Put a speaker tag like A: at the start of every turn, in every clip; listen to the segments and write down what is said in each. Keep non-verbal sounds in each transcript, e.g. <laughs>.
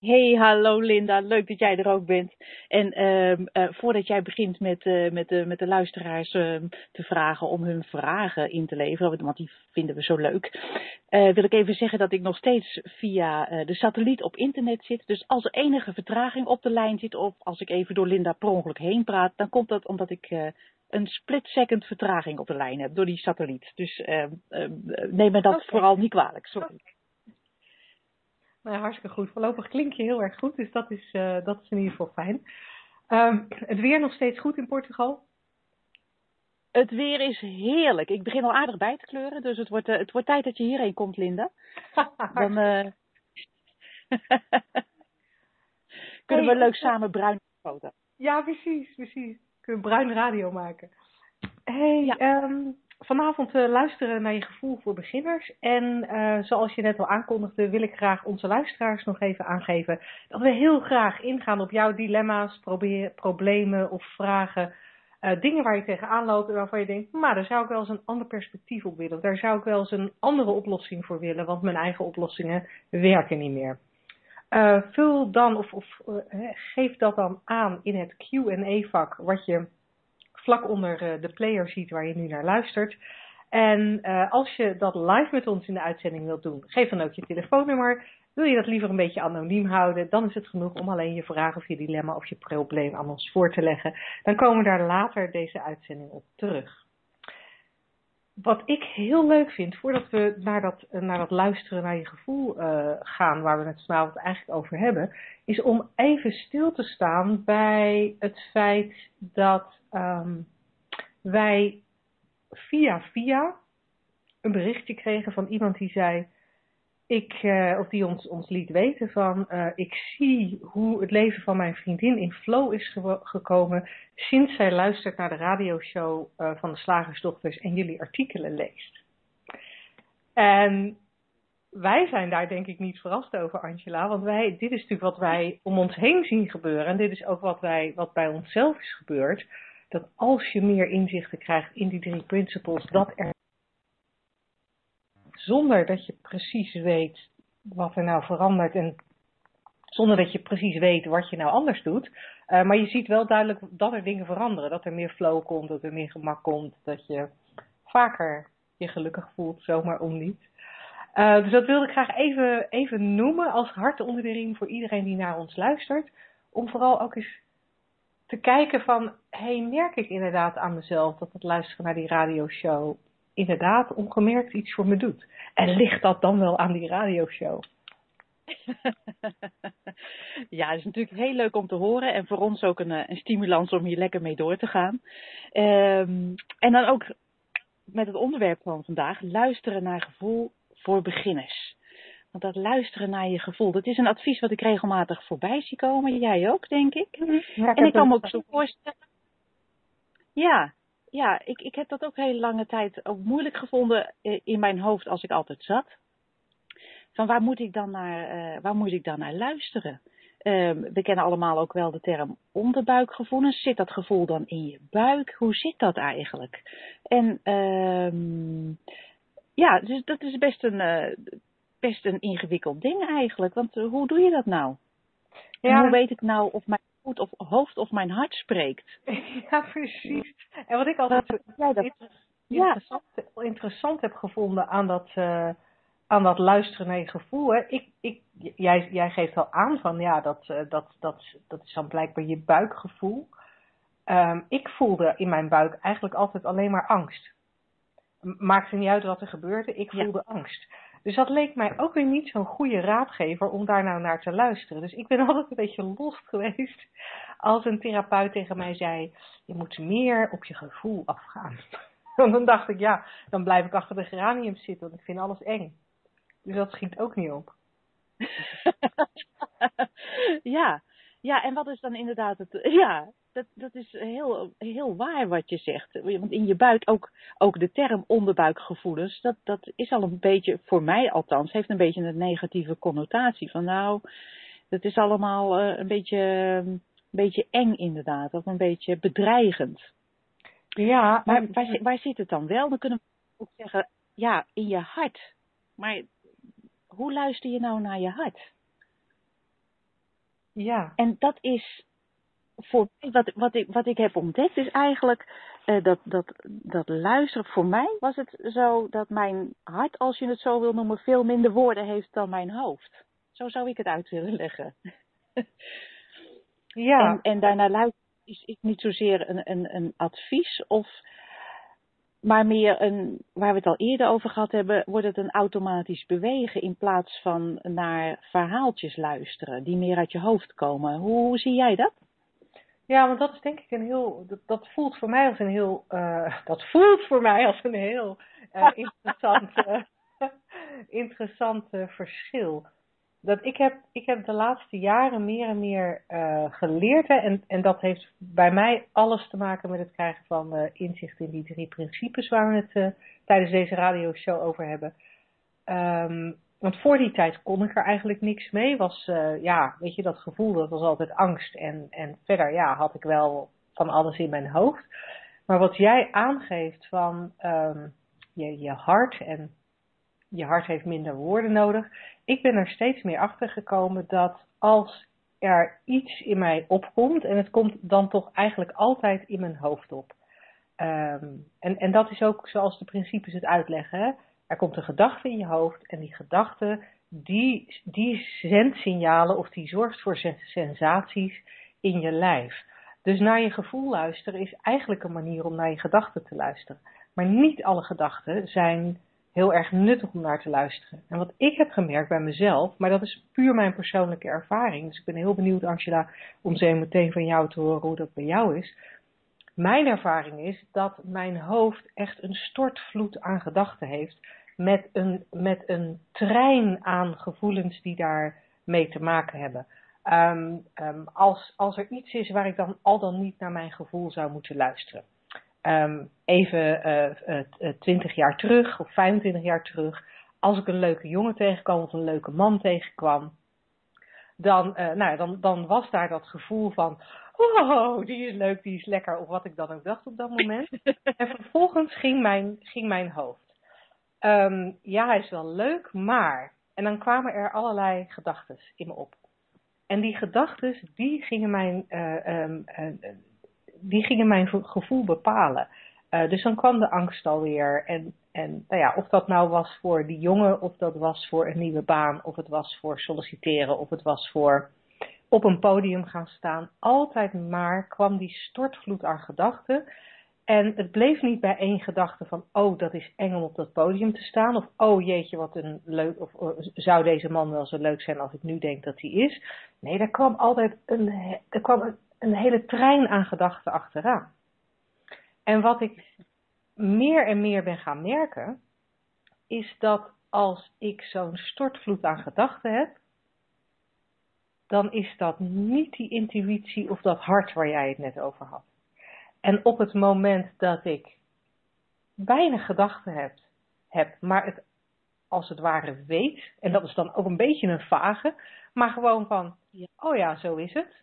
A: Hey, hallo Linda, leuk dat jij er ook bent. En uh, uh, voordat jij begint met, uh, met, de, met de luisteraars ehm, te vragen om hun vragen in te leveren, want die vinden we zo leuk, eh, wil ik even zeggen dat ik nog steeds via de satelliet op internet zit. Dus als er enige vertraging op de lijn zit of als ik even door Linda per ongeluk heen praat, dan komt dat omdat ik een split second vertraging op de lijn heb door die satelliet. Dus ehm, neem me dat okay. vooral niet kwalijk, sorry. Okay.
B: Nou, hartstikke goed. Voorlopig klink je heel erg goed, dus dat is, uh, dat is in ieder geval fijn. Um, het weer nog steeds goed in Portugal?
A: Het weer is heerlijk. Ik begin al aardig bij te kleuren, dus het wordt, uh, het wordt tijd dat je hierheen komt, Linda. <laughs> Dan uh... <laughs> kunnen we leuk samen bruin foto.
B: Ja, precies, precies. Kunnen we bruin radio maken. Hey, ja. um, vanavond uh, luisteren naar je gevoel voor beginners. En uh, zoals je net al aankondigde, wil ik graag onze luisteraars nog even aangeven dat we heel graag ingaan op jouw dilemma's, problemen of vragen. Uh, dingen waar je tegenaan loopt en waarvan je denkt, maar daar zou ik wel eens een ander perspectief op willen. Daar zou ik wel eens een andere oplossing voor willen, want mijn eigen oplossingen werken niet meer. vul dan of, of geef dat dan aan in het Q&A-vak wat je vlak onder de player ziet waar je nu naar luistert. En uh, als je dat live met ons in de uitzending wilt doen, geef dan ook je telefoonnummer. Wil je dat liever een beetje anoniem houden, dan is het genoeg om alleen je vraag of je dilemma of je probleem aan ons voor te leggen. Dan komen we daar later deze uitzending op terug. Wat ik heel leuk vind, voordat we naar dat, naar dat luisteren naar je gevoel uh, gaan, waar we het vanavond eigenlijk over hebben, is om even stil te staan bij het feit dat um, wij via via een berichtje kregen van iemand die zei, ik, uh, of die ons, ons liet weten van, uh, ik zie hoe het leven van mijn vriendin in flow is ge gekomen sinds zij luistert naar de radioshow uh, van de Slagersdochters en jullie artikelen leest. En wij zijn daar denk ik niet verrast over, Angela, want wij, dit is natuurlijk wat wij om ons heen zien gebeuren en dit is ook wat, wij, wat bij onszelf is gebeurd dat als je meer inzichten krijgt in die drie principles, dat er zonder dat je precies weet wat er nou verandert en zonder dat je precies weet wat je nou anders doet. Uh, maar je ziet wel duidelijk dat er dingen veranderen. Dat er meer flow komt, dat er meer gemak komt, dat je vaker je gelukkig voelt, zomaar om niet. Uh, dus dat wilde ik graag even, even noemen als hart onder de riem voor iedereen die naar ons luistert. Om vooral ook eens te kijken van, hey, merk ik inderdaad aan mezelf dat het luisteren naar die radioshow inderdaad ongemerkt iets voor me doet? En ligt dat dan wel aan die radioshow? <laughs>
A: ja, het is natuurlijk heel leuk om te horen en voor ons ook een, een stimulans om hier lekker mee door te gaan. Um, en dan ook met het onderwerp van vandaag, luisteren naar gevoel voor beginners. Want dat luisteren naar je gevoel, dat is een advies wat ik regelmatig voorbij zie komen. Jij ook, denk ik. Ja, en ik kan me ook zo voorstellen. Ja, ja ik, ik heb dat ook heel lange tijd ook moeilijk gevonden in mijn hoofd als ik altijd zat. Van waar moet ik dan naar, uh, waar moet ik dan naar luisteren? Um, we kennen allemaal ook wel de term onderbuikgevoelens. Zit dat gevoel dan in je buik? Hoe zit dat eigenlijk? En um, ja, dus dat is best een, uh, best een ingewikkeld ding eigenlijk. Want uh, hoe doe je dat nou? Ja. En hoe weet ik nou of mijn hoofd of, hoofd of mijn hart spreekt? <laughs>
B: Ja, precies. En wat ik altijd ja, dat, interessant, ja. interessant heb gevonden aan dat, uh, aan dat luisteren naar je gevoel. Hè. Ik, ik, jij, jij geeft al aan van ja, dat, dat, dat, dat is dan blijkbaar je buikgevoel. Um, ik voelde in mijn buik eigenlijk altijd alleen maar angst. Maakte niet uit wat er gebeurde, ik voelde ja. angst. Dus dat leek mij ook weer niet zo'n goede raadgever om daar nou naar te luisteren. Dus ik ben <laughs> altijd een beetje lost geweest als een therapeut tegen mij zei: Je moet meer op je gevoel afgaan. <laughs> En dan dacht ik, ja, dan blijf ik achter de geranium zitten, want ik vind alles eng. Dus dat schiet ook niet op. <laughs>
A: ja, ja, en wat is dan inderdaad het. Ja, dat, dat is heel, heel waar wat je zegt. Want in je buik, ook, ook de term onderbuikgevoelens, dat, dat is al een beetje, voor mij althans, heeft een beetje een negatieve connotatie. Van nou, dat is allemaal uh, een, beetje, een beetje eng inderdaad, of een beetje bedreigend.
B: Ja,
A: maar waar, waar zit het dan wel? Dan kunnen we ook zeggen, ja, in je hart. Maar hoe luister je nou naar je hart?
B: Ja.
A: En dat is voor wat, wat, ik, wat ik heb ontdekt, is eigenlijk uh, dat, dat, dat luisteren. Voor mij was het zo dat mijn hart, als je het zo wil noemen, veel minder woorden heeft dan mijn hoofd. Zo zou ik het uit willen leggen. <laughs>
B: Ja.
A: En, en daarna luisteren is, is niet zozeer een, een, een advies of maar meer een, waar we het al eerder over gehad hebben, wordt het een automatisch bewegen in plaats van naar verhaaltjes luisteren die meer uit je hoofd komen. Hoe, hoe zie jij dat?
B: Ja, want dat is denk ik een heel, dat, dat voelt voor mij als een heel, uh, <laughs> dat voelt voor mij als een heel uh, interessant, uh, <laughs> interessant verschil dat ik heb, ik heb de laatste jaren meer en meer uh, geleerd. Hè, en, en dat heeft bij mij alles te maken met het krijgen van uh, inzicht in die drie principes waar we het uh, tijdens deze radioshow over hebben. Um, want voor die tijd kon ik er eigenlijk niks mee. Was, ja, weet je, dat gevoel, dat was altijd angst. En, en verder, ja, had ik wel van alles in mijn hoofd. Maar wat jij aangeeft van um, je, je hart en je hart heeft minder woorden nodig. Ik ben er steeds meer achter gekomen dat als er iets in mij opkomt, en het komt dan toch eigenlijk altijd in mijn hoofd op. Um, en, en dat is ook zoals de principes het uitleggen. Hè? Er komt een gedachte in je hoofd en die gedachte die, die zendt signalen of die zorgt voor sensaties in je lijf. Dus naar je gevoel luisteren is eigenlijk een manier om naar je gedachten te luisteren. Maar niet alle gedachten zijn heel erg nuttig om naar te luisteren. En wat ik heb gemerkt bij mezelf, maar dat is puur mijn persoonlijke ervaring. Dus ik ben heel benieuwd, Angela, om zo meteen van jou te horen hoe dat bij jou is. Mijn ervaring is dat mijn hoofd echt een stortvloed aan gedachten heeft. Met een, met een trein aan gevoelens die daar mee te maken hebben. Um, um, als, als er iets is waar ik dan al dan niet naar mijn gevoel zou moeten luisteren. Um, even uh, 20 jaar terug of 25 jaar terug, als ik een leuke jongen tegenkwam of een leuke man tegenkwam, dan, uh, nou, dan, dan was daar dat gevoel van, oh, die is leuk, die is lekker, of wat ik dan ook dacht op dat moment. <laughs> en vervolgens ging mijn, ging mijn hoofd. Um, ja, hij is wel leuk, maar. En dan kwamen er allerlei gedachten in me op. En die gedachten, die gingen mijn, uh, um, uh, die gingen mijn gevoel bepalen. Uh, dus dan kwam de angst alweer. En, en nou ja, of dat nou was voor die jongen, of dat was voor een nieuwe baan, of het was voor solliciteren, of het was voor op een podium gaan staan. Altijd maar kwam die stortvloed aan gedachten. En het bleef niet bij één gedachte van, oh, dat is eng om op dat podium te staan. Of, oh jeetje, wat een leuk, of uh, zou deze man wel zo leuk zijn als ik nu denk dat hij is. Nee, er kwam altijd een, er kwam een hele trein aan gedachten achteraan. En wat ik meer en meer ben gaan merken, is dat als ik zo'n stortvloed aan gedachten heb, dan is dat niet die intuïtie of dat hart waar jij het net over had. En op het moment dat ik weinig gedachten heb, heb maar het als het ware weet, en dat is dan ook een beetje een vage, maar gewoon van, oh ja, zo is het.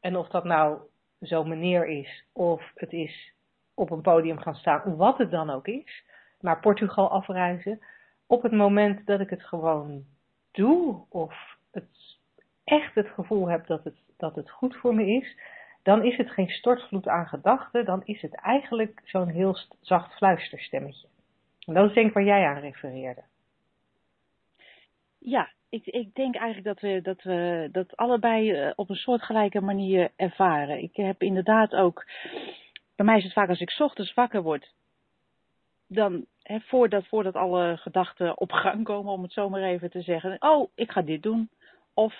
B: En of dat nou zo'n meneer is, of het is op een podium gaan staan, wat het dan ook is, naar Portugal afreizen, op het moment dat ik het gewoon doe, of het echt het gevoel heb dat het, dat het goed voor me is, dan is het geen stortvloed aan gedachten, dan is het eigenlijk zo'n heel zacht fluisterstemmetje. En dat is denk ik waar jij aan refereerde.
A: Ja, ik, ik denk eigenlijk dat we dat, we dat allebei op een soortgelijke manier ervaren. Ik heb inderdaad ook, bij mij is het vaak als ik ochtends wakker word, dan voordat, voordat alle gedachten op gang komen, om het zo maar even te zeggen, oh, ik ga dit doen. Of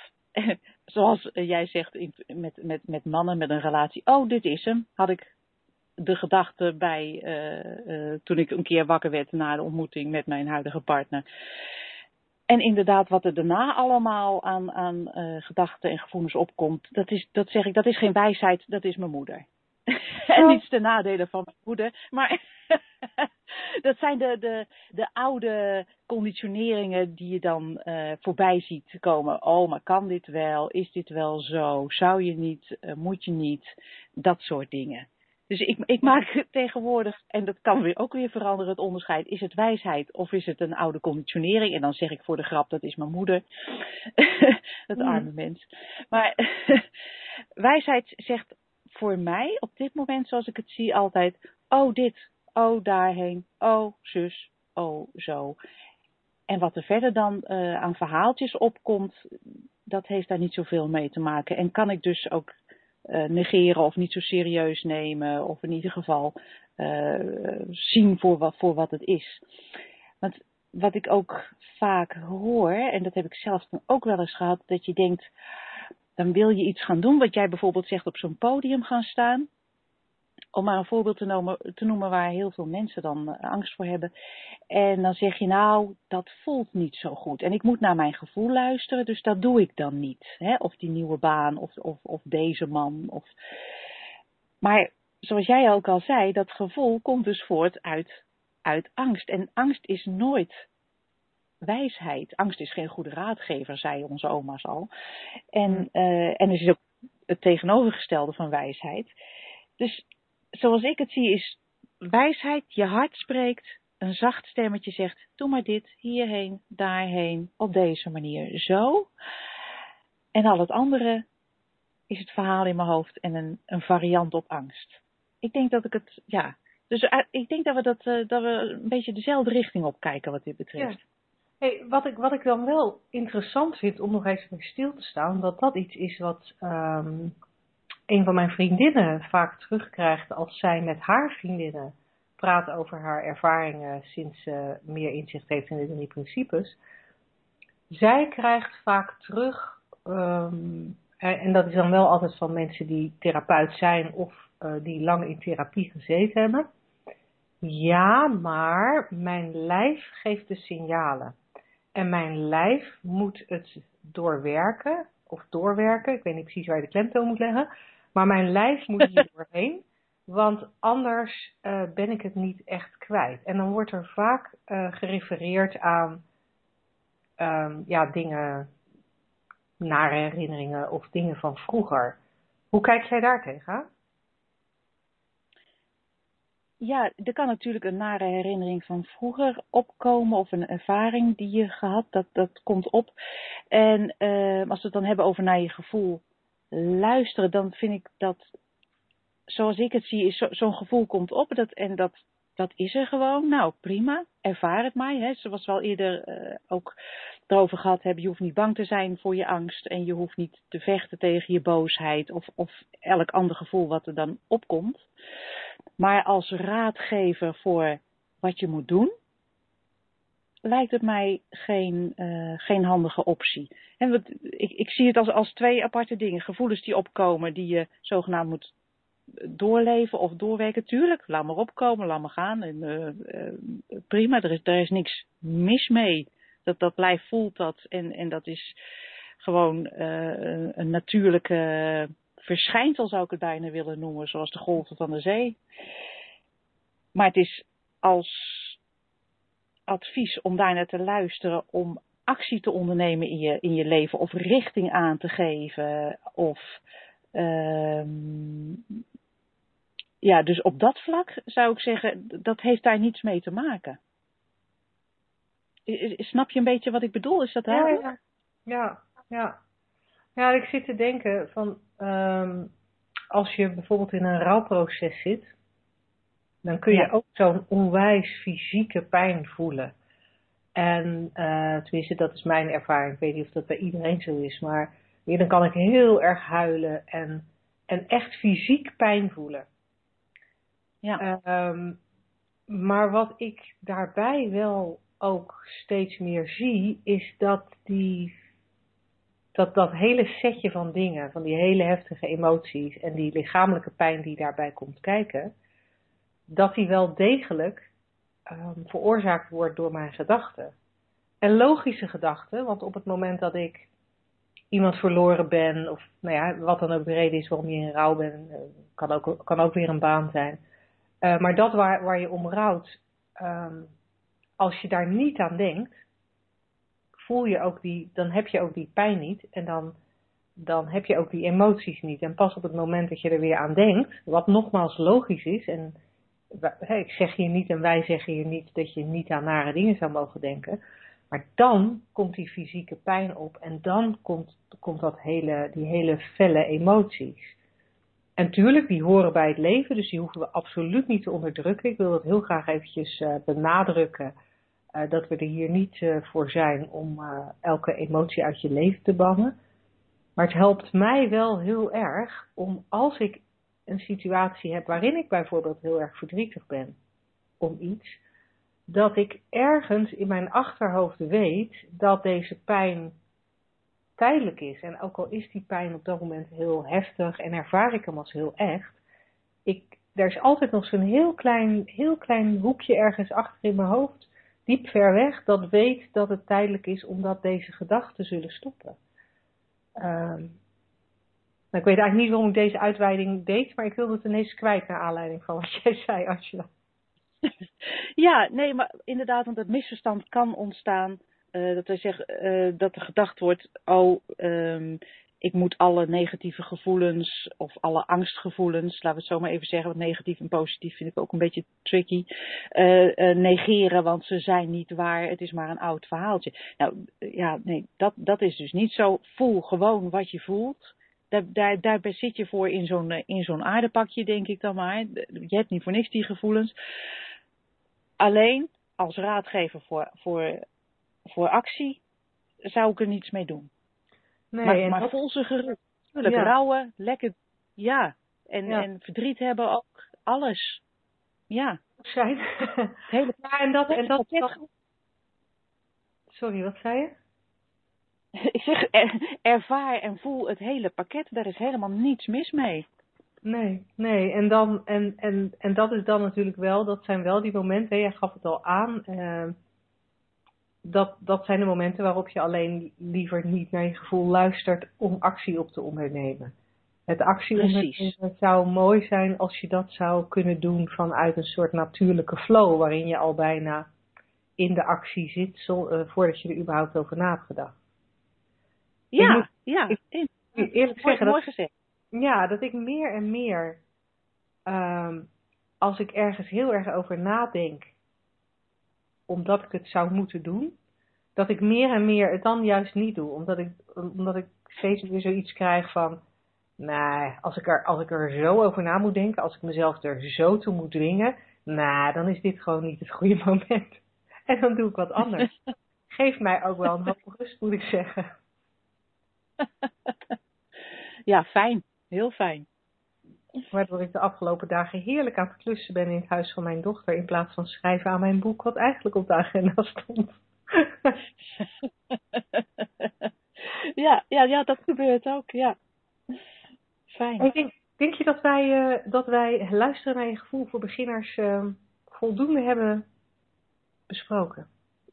A: zoals jij zegt met, met, met mannen met een relatie, oh, dit is hem, had ik de gedachte bij uh, uh, toen ik een keer wakker werd na de ontmoeting met mijn huidige partner. en inderdaad, wat er daarna allemaal aan, aan gedachten en gevoelens opkomt, dat, is, dat zeg ik, dat is geen wijsheid, dat is mijn moeder. En niets te nadelen van mijn moeder. Maar <laughs> dat zijn de, de, de oude conditioneringen die je dan uh, voorbij ziet komen. Oh, maar kan dit wel? Is dit wel zo? Zou je niet? Uh, moet je niet? Dat soort dingen. Dus ik, ik maak tegenwoordig, en dat kan weer ook weer veranderen, het onderscheid. Is het wijsheid of is het een oude conditionering? En dan zeg ik voor de grap, dat is mijn moeder. <laughs> dat arme mens. Maar <laughs> wijsheid zegt voor mij op dit moment, zoals ik het zie, altijd: oh dit, oh daarheen, oh zus, oh zo. En wat er verder dan uh, aan verhaaltjes opkomt, dat heeft daar niet zoveel mee te maken. En kan ik dus ook uh, negeren of niet zo serieus nemen, of in ieder geval uh, zien voor wat, voor wat het is. Want wat ik ook vaak hoor, en dat heb ik zelf ook wel eens gehad, dat je denkt, dan wil je iets gaan doen, wat jij bijvoorbeeld zegt op zo'n podium gaan staan. Om maar een voorbeeld te noemen, te noemen waar heel veel mensen dan uh, angst voor hebben. En dan zeg je nou, dat voelt niet zo goed. En ik moet naar mijn gevoel luisteren, dus dat doe ik dan niet. Hè? Of die nieuwe baan, of, of, of deze man. Of... Maar zoals jij ook al zei, dat gevoel komt dus voort uit, uit angst. En angst is nooit wijsheid. Angst is geen goede raadgever, zei onze oma's al. En, uh, en er is ook het tegenovergestelde van wijsheid. Dus zoals ik het zie is wijsheid, je hart spreekt, een zacht stemmetje zegt, doe maar dit, hierheen, daarheen, op deze manier, zo. En al het andere is het verhaal in mijn hoofd en een, een variant op angst. Ik denk dat ik het, ja, dus uh, ik denk dat we, dat, uh, dat we een beetje dezelfde richting op kijken wat dit betreft. Ja.
B: Wat, ik, wat ik dan wel interessant vind om nog even stil te staan, dat dat iets is wat um, een van mijn vriendinnen vaak terugkrijgt als zij met haar vriendinnen praat over haar ervaringen sinds ze meer inzicht heeft in de drie principes. Zij krijgt vaak terug, um, en dat is dan wel altijd van mensen die therapeut zijn of uh, die lang in therapie gezeten hebben. Ja, maar mijn lijf geeft de signalen. En mijn lijf moet het doorwerken, of doorwerken, ik weet niet precies waar je de klemtoon moet leggen, maar mijn lijf moet hier <laughs> doorheen, want anders uh, ben ik het niet echt kwijt. En dan wordt er vaak uh, gerefereerd aan um, ja, dingen, nare herinneringen of dingen van vroeger. Hoe kijk jij daar tegenaan?
A: Ja, er kan natuurlijk een nare herinnering van vroeger opkomen of een ervaring die je gehad, dat, dat komt op. En uh, als we het dan hebben over naar je gevoel luisteren, dan vind ik dat, zoals ik het zie, is zo'n zo gevoel komt op dat, en dat, dat is er gewoon. Nou, prima, ervaar het maar. Hè. Zoals we al eerder uh, ook erover gehad hebben, je hoeft niet bang te zijn voor je angst en je hoeft niet te vechten tegen je boosheid of, of elk ander gevoel wat er dan opkomt. Maar als raadgever voor wat je moet doen, lijkt het mij geen, uh, geen handige optie. En ik, ik zie het als, als twee aparte dingen. Gevoelens die opkomen, die je zogenaamd moet doorleven of doorwerken. Tuurlijk, laat maar opkomen, laat maar gaan. En, uh, uh, prima, er is, er is niks mis mee. Dat, dat lijf voelt dat en, en dat is gewoon een natuurlijke verschijnsel zou ik het bijna willen noemen, zoals de golven van de zee. Maar het is als advies om daar naar te luisteren, om actie te ondernemen in je, in je leven of richting aan te geven. Of ja, dus op dat vlak zou ik zeggen, dat heeft daar niets mee te maken. Snap je een beetje wat ik bedoel? Is dat
B: duidelijk? Ja, ja, ja. Ja, ik zit te denken van um, als je bijvoorbeeld in een rouwproces zit, dan kun je ja. ook zo'n onwijs fysieke pijn voelen. En uh, tenminste, dat is mijn ervaring. Ik weet niet of dat bij iedereen zo is, maar ja, dan kan ik heel erg huilen en, en echt fysiek pijn voelen. Ja. Um, maar wat ik daarbij wel ook steeds meer zie, is dat die dat dat hele setje van dingen, van die hele heftige emoties en die lichamelijke pijn die daarbij komt kijken, dat die wel degelijk um, veroorzaakt wordt door mijn gedachten. en logische gedachten. Want op het moment dat ik iemand verloren ben, of nou ja, wat dan ook de reden is waarom je in rouw bent, eh, kan ook, kan ook weer een baan zijn. Uh, maar dat waar, waar je om rouwt, um, als je daar niet aan denkt, voel je ook die, dan heb je ook die pijn niet en dan, dan heb je ook die emoties niet. En pas op het moment dat je er weer aan denkt, wat nogmaals logisch is, en ik zeg hier niet en wij zeggen hier niet dat je niet aan nare dingen zou mogen denken, maar dan komt die fysieke pijn op en dan komt, komt dat hele, die hele felle emoties. En tuurlijk, die horen bij het leven, dus die hoeven we absoluut niet te onderdrukken. Ik wil dat heel graag eventjes uh, benadrukken, uh, dat we er hier niet uh, voor zijn om elke emotie uit je leven te bannen. Maar het helpt mij wel heel erg om als ik een situatie heb waarin ik bijvoorbeeld heel erg verdrietig ben om iets, dat ik ergens in mijn achterhoofd weet dat deze pijn tijdelijk is. En ook al is die pijn op dat moment heel heftig en ervaar ik hem als heel echt, ik, er is altijd nog zo'n heel klein, heel klein hoekje ergens achter in mijn hoofd, diep ver weg, dat weet dat het tijdelijk is omdat deze gedachten zullen stoppen. Um, nou, ik weet eigenlijk niet waarom ik deze uitweiding deed, maar ik wilde het ineens kwijt naar aanleiding van wat jij zei, Angela. <laughs>
A: Ja, nee, maar inderdaad, want het misverstand kan ontstaan. Uh, dat, er zeg, uh, dat er gedacht wordt, oh, um, ik moet alle negatieve gevoelens of alle angstgevoelens, laten we het zo maar even zeggen, want negatief en positief vind ik ook een beetje tricky, uh, negeren, want ze zijn niet waar, het is maar een oud verhaaltje. Nou ja, nee, dat, dat is dus niet zo. Voel gewoon wat je voelt. Daar, daar, daar zit je voor in zo'n in zo'n aardepakje, denk ik dan maar. Je hebt niet voor niks die gevoelens. Alleen als raadgever voor, voor, voor actie zou ik er niets mee doen. Nee, maar, maar dat... voel ze gerust. Tuurlijk, ja. rouwen, lekker, ja. En, ja. en verdriet hebben ook, alles. Ja.
B: Zijn. Hele <laughs> ja, en dat, en dat, dat... Sorry, wat zei je? <laughs>
A: Ik zeg, er, ervaar en voel het hele pakket, daar is helemaal niets mis mee.
B: Nee, nee. En, dan, en, en, en dat is dan natuurlijk wel, dat zijn wel die momenten, jij gaf het al aan, uh, dat, dat zijn de momenten waarop je alleen liever niet naar je gevoel luistert om actie op te ondernemen. Het actie ondernemen zou mooi zijn als je dat zou kunnen doen vanuit een soort natuurlijke flow, waarin je al bijna in de actie zit zo, uh, voordat je er überhaupt over na hebt gedacht.
A: Ja, moet, ja.
B: Ik, eerlijk zeggen, mooi gezegd ja, dat ik meer en meer, um, als ik ergens heel erg over nadenk, omdat ik het zou moeten doen, dat ik meer en meer het dan juist niet doe. Omdat ik, omdat ik steeds weer zoiets krijg van, nee, als ik, er, als ik er zo over na moet denken, als ik mezelf er zo toe moet dwingen, nou, dan is dit gewoon niet het goede <laughs> moment. En dan doe ik wat anders. <laughs> Geef mij ook wel een hoop rust, moet ik zeggen.
A: Ja, fijn. Heel fijn.
B: Waardoor ik de afgelopen dagen heerlijk aan het klussen ben in het huis van mijn dochter. In plaats van schrijven aan mijn boek, wat eigenlijk op de agenda <laughs> stond. <laughs>
A: ja, ja, ja, dat gebeurt ook, ja. Fijn.
B: Ik denk, denk je dat wij, uh, dat wij luisteren naar je gevoel voor beginners uh, voldoende hebben besproken?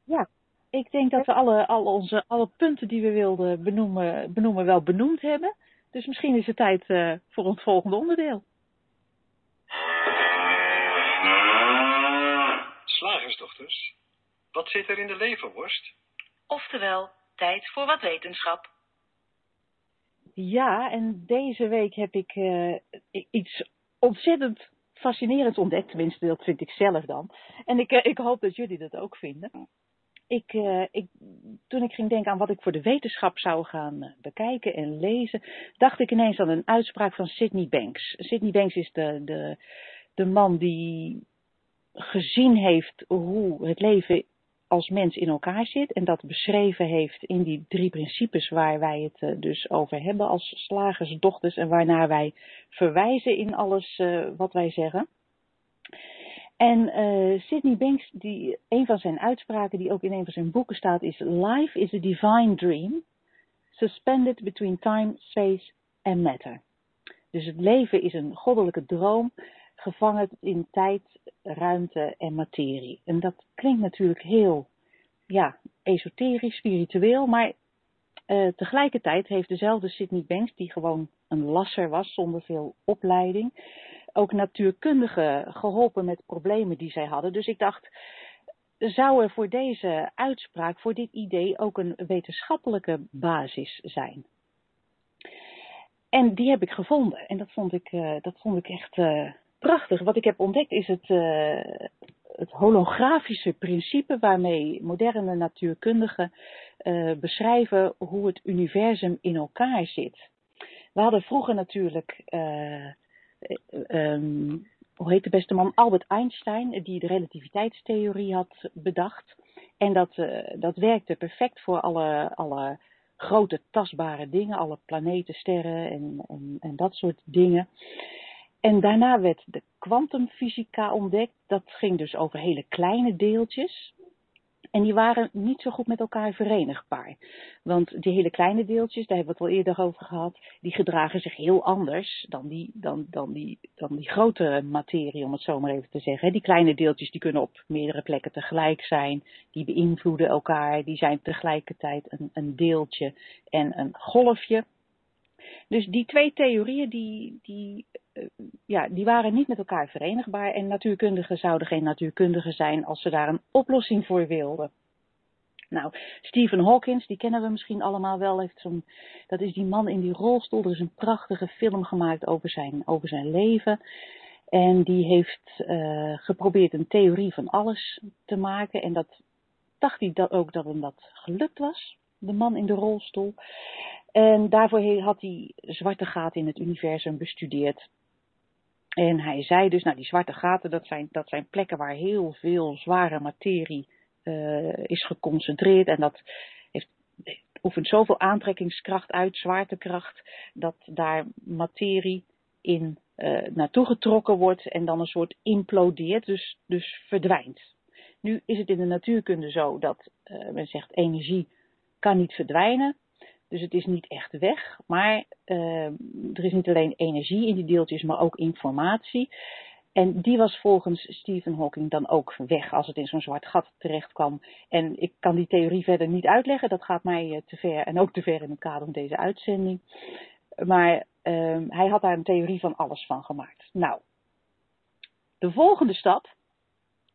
A: Ja, ik denk dat we alle, alle, onze, alle punten die we wilden benoemen, benoemen wel benoemd hebben. Dus misschien is het tijd uh, voor ons volgende onderdeel.
C: Slagersdochters, wat zit er in de leverworst?
D: Oftewel, tijd voor wat wetenschap.
A: Ja, en deze week heb ik uh, iets ontzettend fascinerends ontdekt. Tenminste, dat vind ik zelf dan. En ik, uh, ik hoop dat jullie dat ook vinden ik, uh, ik, toen ik ging denken aan wat ik voor de wetenschap zou gaan uh, bekijken en lezen, dacht ik ineens aan een uitspraak van Sidney Banks. Sidney Banks is de, de, de man die gezien heeft hoe het leven als mens in elkaar zit en dat beschreven heeft in die drie principes waar wij het uh, dus over hebben als slagersdochters en waarnaar wij verwijzen in alles wat wij zeggen. En uh, Sidney Banks, die, een van zijn uitspraken die ook in een van zijn boeken staat, is Life is a divine dream, suspended between time, space and matter. Dus het leven is een goddelijke droom, gevangen in tijd, ruimte en materie. En dat klinkt natuurlijk heel, ja, esoterisch, spiritueel, maar uh, tegelijkertijd heeft dezelfde Sydney Banks, die gewoon een lasser was zonder veel opleiding, ook natuurkundigen geholpen met problemen die zij hadden. Dus ik dacht, zou er voor deze uitspraak, voor dit idee ook een wetenschappelijke basis zijn? En die heb ik gevonden en dat vond ik, uh, dat vond ik echt uh, prachtig. Wat ik heb ontdekt is het, uh, het holografische principe waarmee moderne natuurkundigen beschrijven hoe het universum in elkaar zit. We hadden vroeger natuurlijk um, hoe heet de beste man? Albert Einstein, die de relativiteitstheorie had bedacht. En dat, uh, dat werkte perfect voor alle, alle grote tastbare dingen, alle planeten, sterren en, en, en dat soort dingen. En daarna werd de kwantumfysica ontdekt. Dat ging dus over hele kleine deeltjes. En die waren niet zo goed met elkaar verenigbaar. Want die hele kleine deeltjes, daar hebben we het al eerder over gehad, die gedragen zich heel anders dan die, dan, dan die, dan die grote materie, om het zo maar even te zeggen. Die kleine deeltjes die kunnen op meerdere plekken tegelijk zijn, die beïnvloeden elkaar, die zijn tegelijkertijd een, een deeltje en een golfje. Dus die twee theorieën die, die, ja, die waren niet met elkaar verenigbaar. En natuurkundigen zouden geen natuurkundigen zijn als ze daar een oplossing voor wilden. Nou, Stephen Hawkins, die kennen we misschien allemaal wel. Heeft zo'n, dat is die man in die rolstoel. Er is een prachtige film gemaakt over zijn, over zijn leven. En die heeft uh, geprobeerd een theorie van alles te maken. En dat dacht hij ook dat hem dat gelukt was. De man in de rolstoel. En daarvoor had hij zwarte gaten in het universum bestudeerd. En hij zei dus, nou die zwarte gaten, dat zijn, dat zijn plekken waar heel veel zware materie uh, is geconcentreerd. En dat heeft, oefent zoveel aantrekkingskracht uit, zwaartekracht, dat daar materie in uh, naartoe getrokken wordt en dan een soort implodeert, dus, dus verdwijnt. Nu is het in de natuurkunde zo dat uh, men zegt energie kan niet verdwijnen. Dus het is niet echt weg, maar uh, er is niet alleen energie in die deeltjes, maar ook informatie. En die was volgens Stephen Hawking dan ook weg als het in zo'n zwart gat terecht kwam. En ik kan die theorie verder niet uitleggen, dat gaat mij uh, te ver en ook te ver in het kader van deze uitzending. Maar uh, hij had daar een theorie van alles van gemaakt. Nou, de volgende stap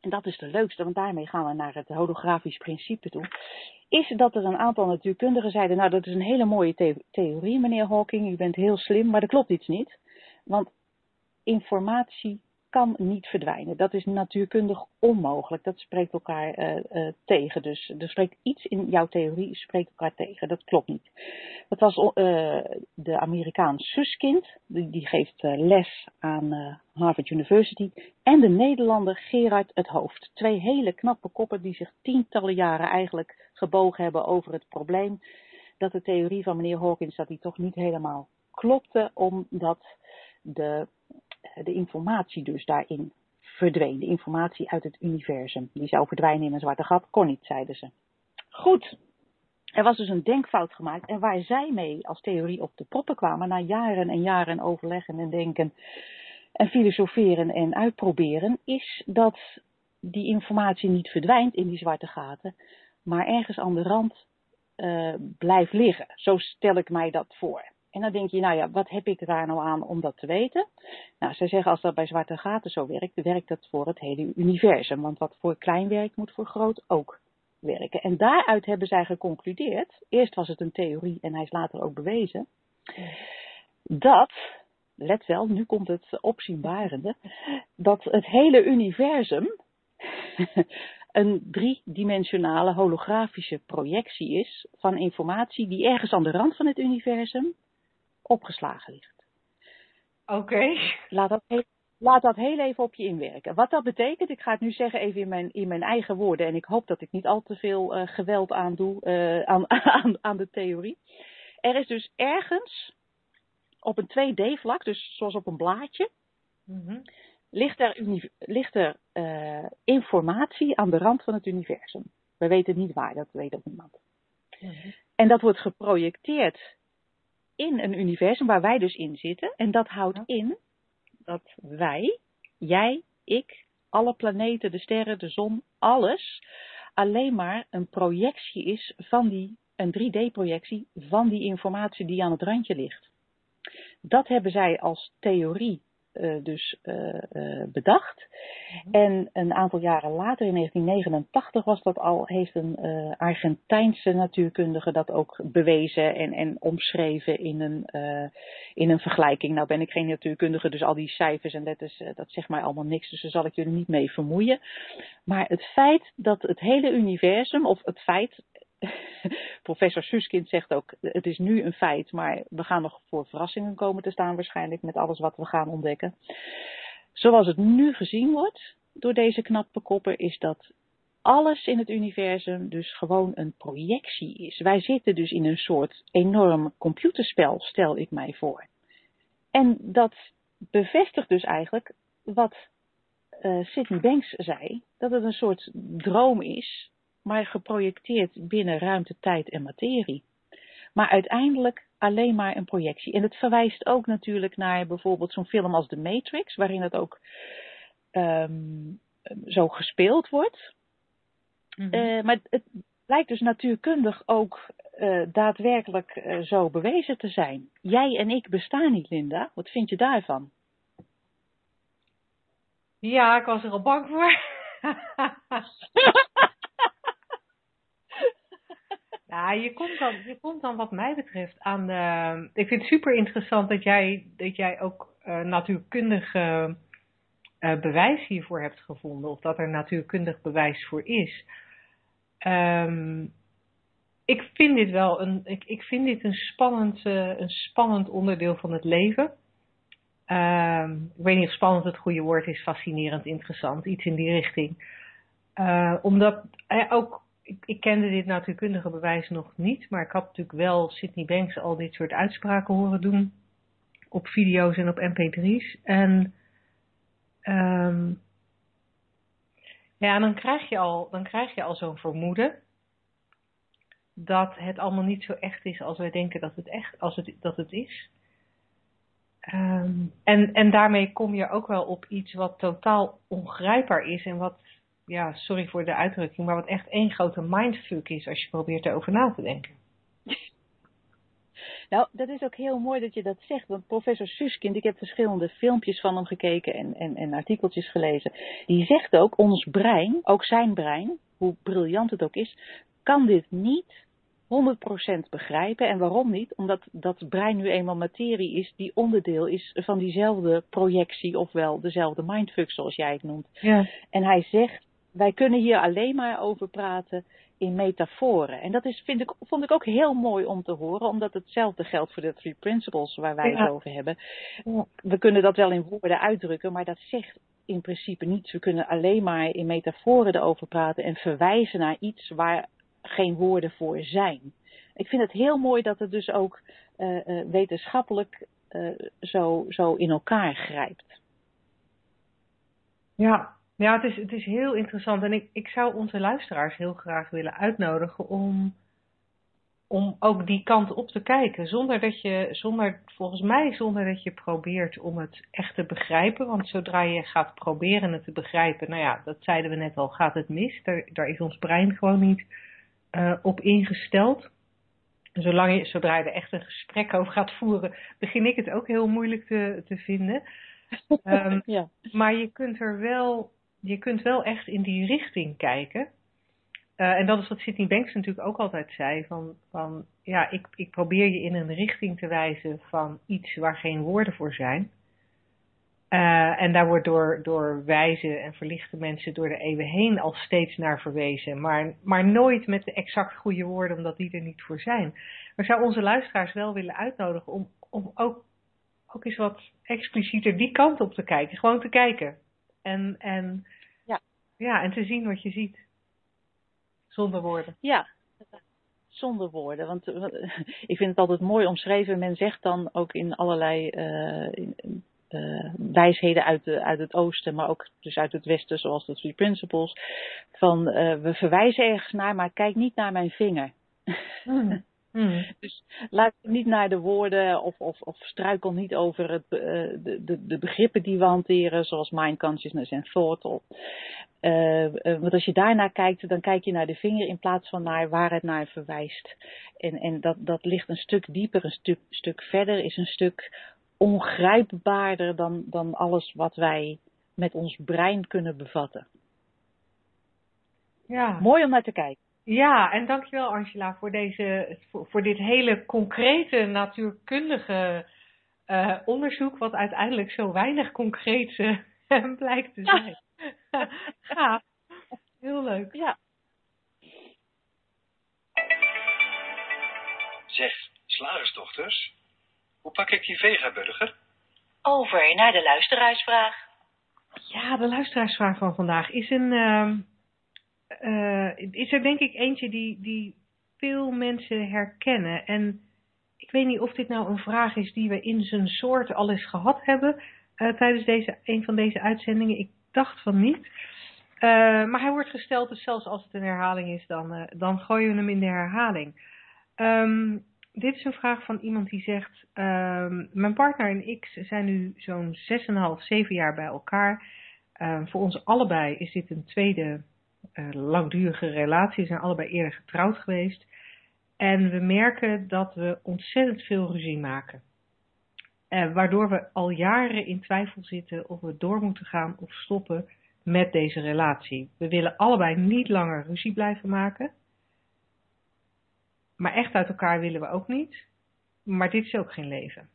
A: en dat is de leukste, want daarmee gaan we naar het holografisch principe toe, is dat er een aantal natuurkundigen zeiden, nou dat is een hele mooie the theorie meneer Hawking, u bent heel slim, maar dat klopt iets niet. Want informatie kan niet verdwijnen. Dat is natuurkundig onmogelijk. Dat spreekt elkaar uh, uh, tegen. Dus er spreekt iets in jouw theorie, spreekt elkaar tegen. Dat klopt niet. Dat was uh, de Amerikaan Suskind, die, die geeft les aan Harvard University. En de Nederlander Gerard het Hoofd. Twee hele knappe koppen die zich tientallen jaren eigenlijk gebogen hebben over het probleem. Dat de theorie van meneer Hawkins dat die toch niet helemaal klopte, omdat de de informatie dus daarin verdween. De informatie uit het universum. Die zou verdwijnen in een zwarte gat, kon niet, zeiden ze. Goed. Er was dus een denkfout gemaakt. En waar zij mee als theorie op de proppen kwamen, na jaren en jaren overleggen en denken en filosoferen en uitproberen, is dat die informatie niet verdwijnt in die zwarte gaten, maar ergens aan de rand uh, blijft liggen. Zo stel ik mij dat voor. En dan denk je, nou ja, wat heb ik daar nou aan om dat te weten? Nou, ze zeggen als dat bij zwarte gaten zo werkt, werkt dat voor het hele universum. Want wat voor klein werkt, moet voor groot ook werken. En daaruit hebben zij geconcludeerd, eerst was het een theorie en hij is later ook bewezen, dat, let wel, nu komt het opzienbarende, dat het hele universum <laughs> een driedimensionale holografische projectie is van informatie die ergens aan de rand van het universum opgeslagen ligt.
B: Oké. Okay.
A: Laat, dat heel, laat dat heel even op je inwerken. Wat dat betekent, ik ga het nu zeggen even in mijn, in mijn eigen woorden. En ik hoop dat ik niet al te veel uh, geweld aandoe uh, aan, <laughs> aan, aan de theorie. Er is dus ergens op een 2D-vlak, dus zoals op een blaadje, mm -hmm. ligt er, ligt er uh, informatie aan de rand van het universum. We weten niet waar, dat weet ook niemand. Mm -hmm. En dat wordt geprojecteerd in een universum waar wij dus in zitten. En dat houdt in dat wij, jij, ik, alle planeten, de sterren, de zon, alles alleen maar een projectie is van die, een 3D-projectie van die informatie die aan het randje ligt. Dat hebben zij als theorie uh, dus uh, uh, bedacht. -hmm. En een aantal jaren later, in 1989 was dat al, heeft een Argentijnse natuurkundige dat ook bewezen en, en omschreven in een, in een vergelijking. Nou ben ik geen natuurkundige, dus al die cijfers en letters, dat zegt mij allemaal niks, dus daar zal ik jullie niet mee vermoeien. Maar het feit dat het hele universum, of het feit, <laughs> Professor Suskind zegt ook, het is nu een feit, maar we gaan nog voor verrassingen komen te staan waarschijnlijk met alles wat we gaan ontdekken. Zoals het nu gezien wordt door deze knappe kopper, is dat alles in het universum dus gewoon een projectie is. Wij zitten dus in een soort enorm computerspel, stel ik mij voor. En dat bevestigt dus eigenlijk wat uh, Sidney Banks zei, dat het een soort droom is maar geprojecteerd binnen ruimte, tijd en materie. Maar uiteindelijk alleen maar een projectie. En het verwijst ook natuurlijk naar bijvoorbeeld zo'n film als The Matrix, waarin het ook um, zo gespeeld wordt. Mm -hmm. uh, maar het lijkt dus natuurkundig ook uh, daadwerkelijk uh, zo bewezen te zijn. Jij en ik bestaan niet, Linda. Wat vind je daarvan?
B: Ja, ik was er al bang voor. <laughs> Ja, je komt dan, je komt dan wat mij betreft aan de... Ik vind het super interessant dat jij, dat jij ook uh, natuurkundig uh, bewijs hiervoor hebt gevonden. Of dat er natuurkundig bewijs voor is. Um, ik vind dit wel een, ik, ik vind dit een spannend, uh, een spannend onderdeel van het leven. Um, ik weet niet of spannend het goede woord is, fascinerend, interessant, iets in die richting. Omdat ook ik, ik kende dit natuurkundige bewijs nog niet, maar ik had natuurlijk wel Sydney Banks al dit soort uitspraken horen doen op video's en op mp3's. En um, ja, dan krijg je al, dan krijg je al zo'n vermoeden dat het allemaal niet zo echt is als wij denken dat het echt als het, dat het is. Um, en, en daarmee kom je ook wel op iets wat totaal ongrijpbaar is en wat ja, sorry voor de uitdrukking, maar wat echt één grote mindfuck is als je probeert erover na te denken. <laughs>
A: Nou, dat is ook heel mooi dat je dat zegt, want professor Suskind, ik heb verschillende filmpjes van hem gekeken en, en, en artikeltjes gelezen, die zegt ook, ons brein, ook zijn brein, hoe briljant het ook is, kan dit niet 100% begrijpen. En waarom niet? Omdat dat brein nu eenmaal materie is die onderdeel is van diezelfde projectie, ofwel dezelfde mindfuck zoals jij het noemt.
B: Ja.
A: En hij zegt, wij kunnen hier alleen maar over praten in metaforen. En dat is, vind ik, vond ik ook heel mooi om te horen, omdat hetzelfde geldt voor de Three Principles waar wij ja. het over hebben. We kunnen dat wel in woorden uitdrukken, maar dat zegt in principe niets. We kunnen alleen maar in metaforen erover praten en verwijzen naar iets waar geen woorden voor zijn. Ik vind het heel mooi dat het dus ook uh, uh, wetenschappelijk uh, zo, zo in elkaar grijpt.
B: Ja, ja, het is, het is heel interessant en ik, ik zou onze luisteraars heel graag willen uitnodigen om, om ook die kant op te kijken. Zonder dat je, zonder, volgens mij zonder dat je probeert om het echt te begrijpen. Want zodra je gaat proberen het te begrijpen, nou ja, dat zeiden we net al, gaat het mis. Daar, daar is ons brein gewoon niet uh, op ingesteld. Zolang je, zodra je er echt een gesprek over gaat voeren, begin ik het ook heel moeilijk te, te vinden. Um, <laughs>
A: ja.
B: Maar je kunt er wel je kunt wel echt in die richting kijken. Uh, en dat is wat Sydney Banks natuurlijk ook altijd zei. Van, van ja, ik, ik probeer je in een richting te wijzen van iets waar geen woorden voor zijn. Uh, en daar wordt door, door wijze en verlichte mensen door de eeuwen heen al steeds naar verwezen. Maar, maar nooit met de exact goede woorden, omdat die er niet voor zijn. Maar zou onze luisteraars wel willen uitnodigen om, om ook, ook eens wat explicieter die kant op te kijken. Gewoon te kijken. En, en,
A: ja.
B: Ja, en te zien wat je ziet. Zonder woorden.
A: Ja, zonder woorden. Want <laughs> ik vind het altijd mooi omschreven. Men zegt dan ook in allerlei uh, uh, wijsheden uit, de, uit het oosten, maar ook dus uit het westen, zoals de Three Principles. Van uh, we verwijzen ergens naar, maar kijk niet naar mijn vinger.
B: Mm. <laughs>
A: Mm. Dus luister niet naar de woorden of, of, of struikel niet over het, uh, de, de, de, begrippen die we hanteren, zoals mind consciousness en thought. Of, uh, uh, want als je daarnaar kijkt, dan kijk je naar de vinger in plaats van naar waar het naar verwijst. En, en dat, dat ligt een stuk dieper, een stuk, stuk verder, is een stuk ongrijpbaarder dan, dan alles wat wij met ons brein kunnen bevatten.
B: Ja.
A: Mooi om naar te kijken.
B: Ja, en dankjewel Angela voor, deze, voor, voor dit hele concrete natuurkundige uh, onderzoek, wat uiteindelijk zo weinig concreet uh, <laughs> blijkt te zijn. <laughs> Ja. Heel leuk.
A: Ja.
C: Zeg, slagersdochters, hoe pak ik die vegaburger?
D: Over naar de luisteraarsvraag.
B: Ja, de luisteraarsvraag van vandaag is een... Uh, uh, is er denk ik eentje die, die veel mensen herkennen. En ik weet niet of dit nou een vraag is die we in zijn soort al eens gehad hebben uh, tijdens deze, een van deze uitzendingen. Ik dacht van niet. Uh, maar hij wordt gesteld, dus zelfs als het een herhaling is, dan, dan gooien we hem in de herhaling. Um, dit is een vraag van iemand die zegt: um, Mijn partner en ik zijn nu zo'n 6,5, 7 jaar bij elkaar. Um, voor ons allebei is dit een tweede langdurige relatie. We zijn allebei eerder getrouwd geweest. En we merken dat we ontzettend veel ruzie maken. Uh, waardoor we al jaren in twijfel zitten of we door moeten gaan of stoppen met deze relatie. We willen allebei niet langer ruzie blijven maken. Maar echt uit elkaar willen we ook niet. Maar dit is ook geen leven.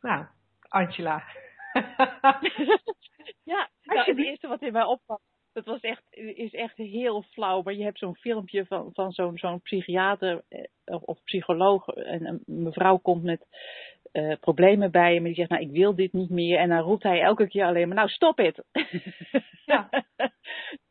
B: Nou, Angela. <laughs>
A: ja, nou, het eerste wat in mij opvalt, dat was echt, is echt heel flauw. Maar je hebt zo'n filmpje van, van zo'n zo'n psychiater of psycholoog. En een mevrouw komt met uh, problemen bij hem. En die zegt, nou ik wil dit niet meer. En dan roept hij elke keer alleen maar, nou stop het. <laughs> Ja. dat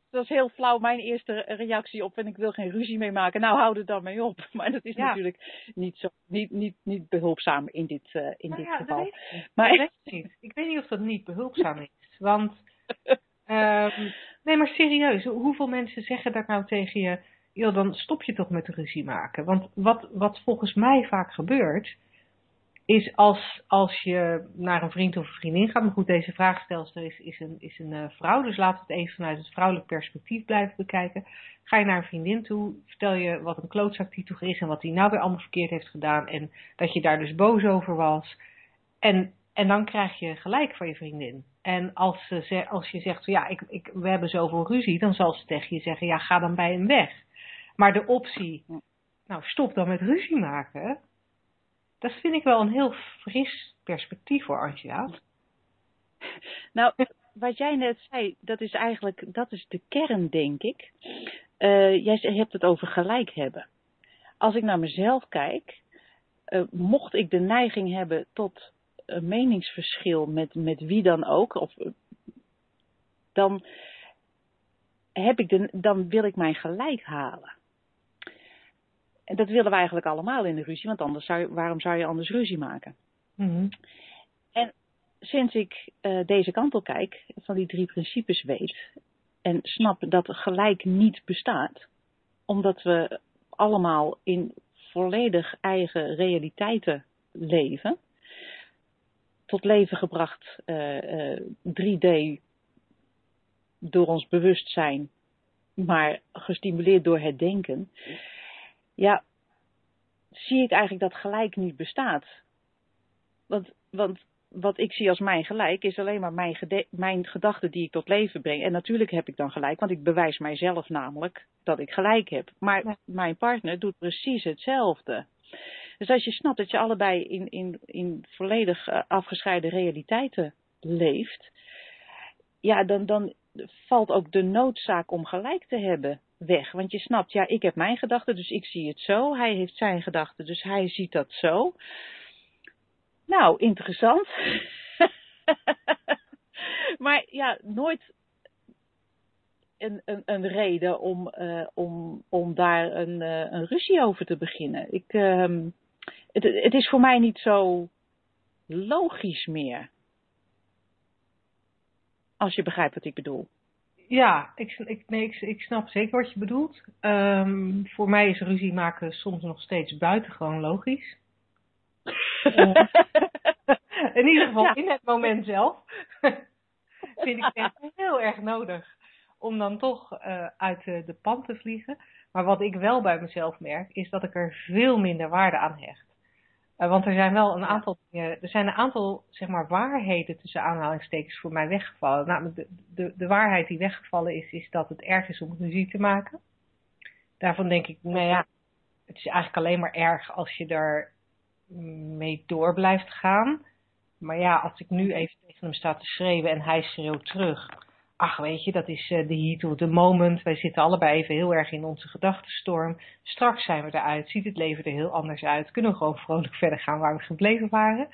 A: was heel flauw mijn eerste reactie op en ik wil geen ruzie mee maken. Nou, hou er dan mee op. <laughs> Maar dat is ja. natuurlijk niet, zo, niet, niet, niet behulpzaam in dit, uh, in
B: nou
A: dit
B: ja,
A: geval.
B: Ik, maar dat weet ik, niet. ik weet niet of dat niet behulpzaam is. Want, um, <laughs> nee maar serieus, hoeveel mensen zeggen dat nou tegen je, joh, dan stop je toch met ruzie maken. Want wat, wat volgens mij vaak gebeurt, is als, als je naar een vriend of een vriendin gaat. Maar goed, deze vraagstelster is, is een, is een uh, vrouw. Dus laten we het even vanuit het vrouwelijk perspectief blijven bekijken. Ga je naar een vriendin toe, vertel je wat een klootzak die toch is en wat hij nou weer allemaal verkeerd heeft gedaan. En dat je daar dus boos over was. En, en dan krijg je gelijk van je vriendin. En als, ze, als je zegt, ja, ik, ik, we hebben zoveel ruzie, dan zal ze tegen je zeggen, ja, ga dan bij hem weg. Maar de optie, nou, stop dan met ruzie maken dat vind ik wel een heel fris perspectief voor Angela. <laughs>
A: Nou, wat jij net zei, dat is eigenlijk dat is de kern, denk ik. Uh, jij hebt het over gelijk hebben. Als ik naar mezelf kijk, uh, mocht ik de neiging hebben tot een meningsverschil met, met wie dan ook, of, dan, heb ik de, dan wil ik mijn gelijk halen. En dat willen we eigenlijk allemaal in de ruzie, want anders zou je, waarom zou je anders ruzie maken?
B: Mm-hmm.
A: En sinds ik uh, deze kant op kijk, van die drie principes weet en snap dat gelijk niet bestaat, omdat we allemaal in volledig eigen realiteiten leven, tot leven gebracht uh, uh, 3D door ons bewustzijn, maar gestimuleerd door het denken ja, zie ik eigenlijk dat gelijk niet bestaat. Want, want wat ik zie als mijn gelijk is alleen maar mijn, mijn gedachten die ik tot leven breng. En natuurlijk heb ik dan gelijk, want ik bewijs mijzelf namelijk dat ik gelijk heb. Maar ja. mijn partner doet precies hetzelfde. Dus als je snapt dat je allebei in, in, in volledig uh, afgescheiden realiteiten leeft, ja, dan, dan valt ook de noodzaak om gelijk te hebben weg. Want je snapt, ja, ik heb mijn gedachten, dus ik zie het zo. Hij heeft zijn gedachten, dus hij ziet dat zo. Nou, interessant. <laughs> maar ja, nooit een, een, een reden om, uh, om, om daar een, uh, een ruzie over te beginnen. Ik, uh, het, het is voor mij niet zo logisch meer. Als je begrijpt wat ik bedoel.
B: Ja, ik, ik, nee, ik, ik snap zeker wat je bedoelt. Ehm, voor mij is ruzie maken soms nog steeds buitengewoon logisch. Eh, <laughs> in ieder geval in het moment zelf <laughs> vind ik het heel erg nodig om dan toch uh, uit de, de pan te vliegen. Maar wat ik wel bij mezelf merk, is dat ik er veel minder waarde aan hecht. Uh, want er zijn wel een aantal dingen, er zijn een aantal zeg maar, waarheden tussen aanhalingstekens voor mij weggevallen. Namelijk de, de, de waarheid die weggevallen is, is dat het erg is om ruzie te maken. Daarvan denk ik, nou ja, het is eigenlijk alleen maar erg als je er mee door blijft gaan. Maar ja, als ik nu even tegen hem sta te schreeuwen en hij schreeuwt terug. Ach, weet je, dat is de uh, heat of the moment. Wij zitten allebei even heel erg in onze gedachtenstorm. Straks zijn we eruit, ziet het leven er heel anders uit. Kunnen we gewoon vrolijk verder gaan waar we gebleven waren.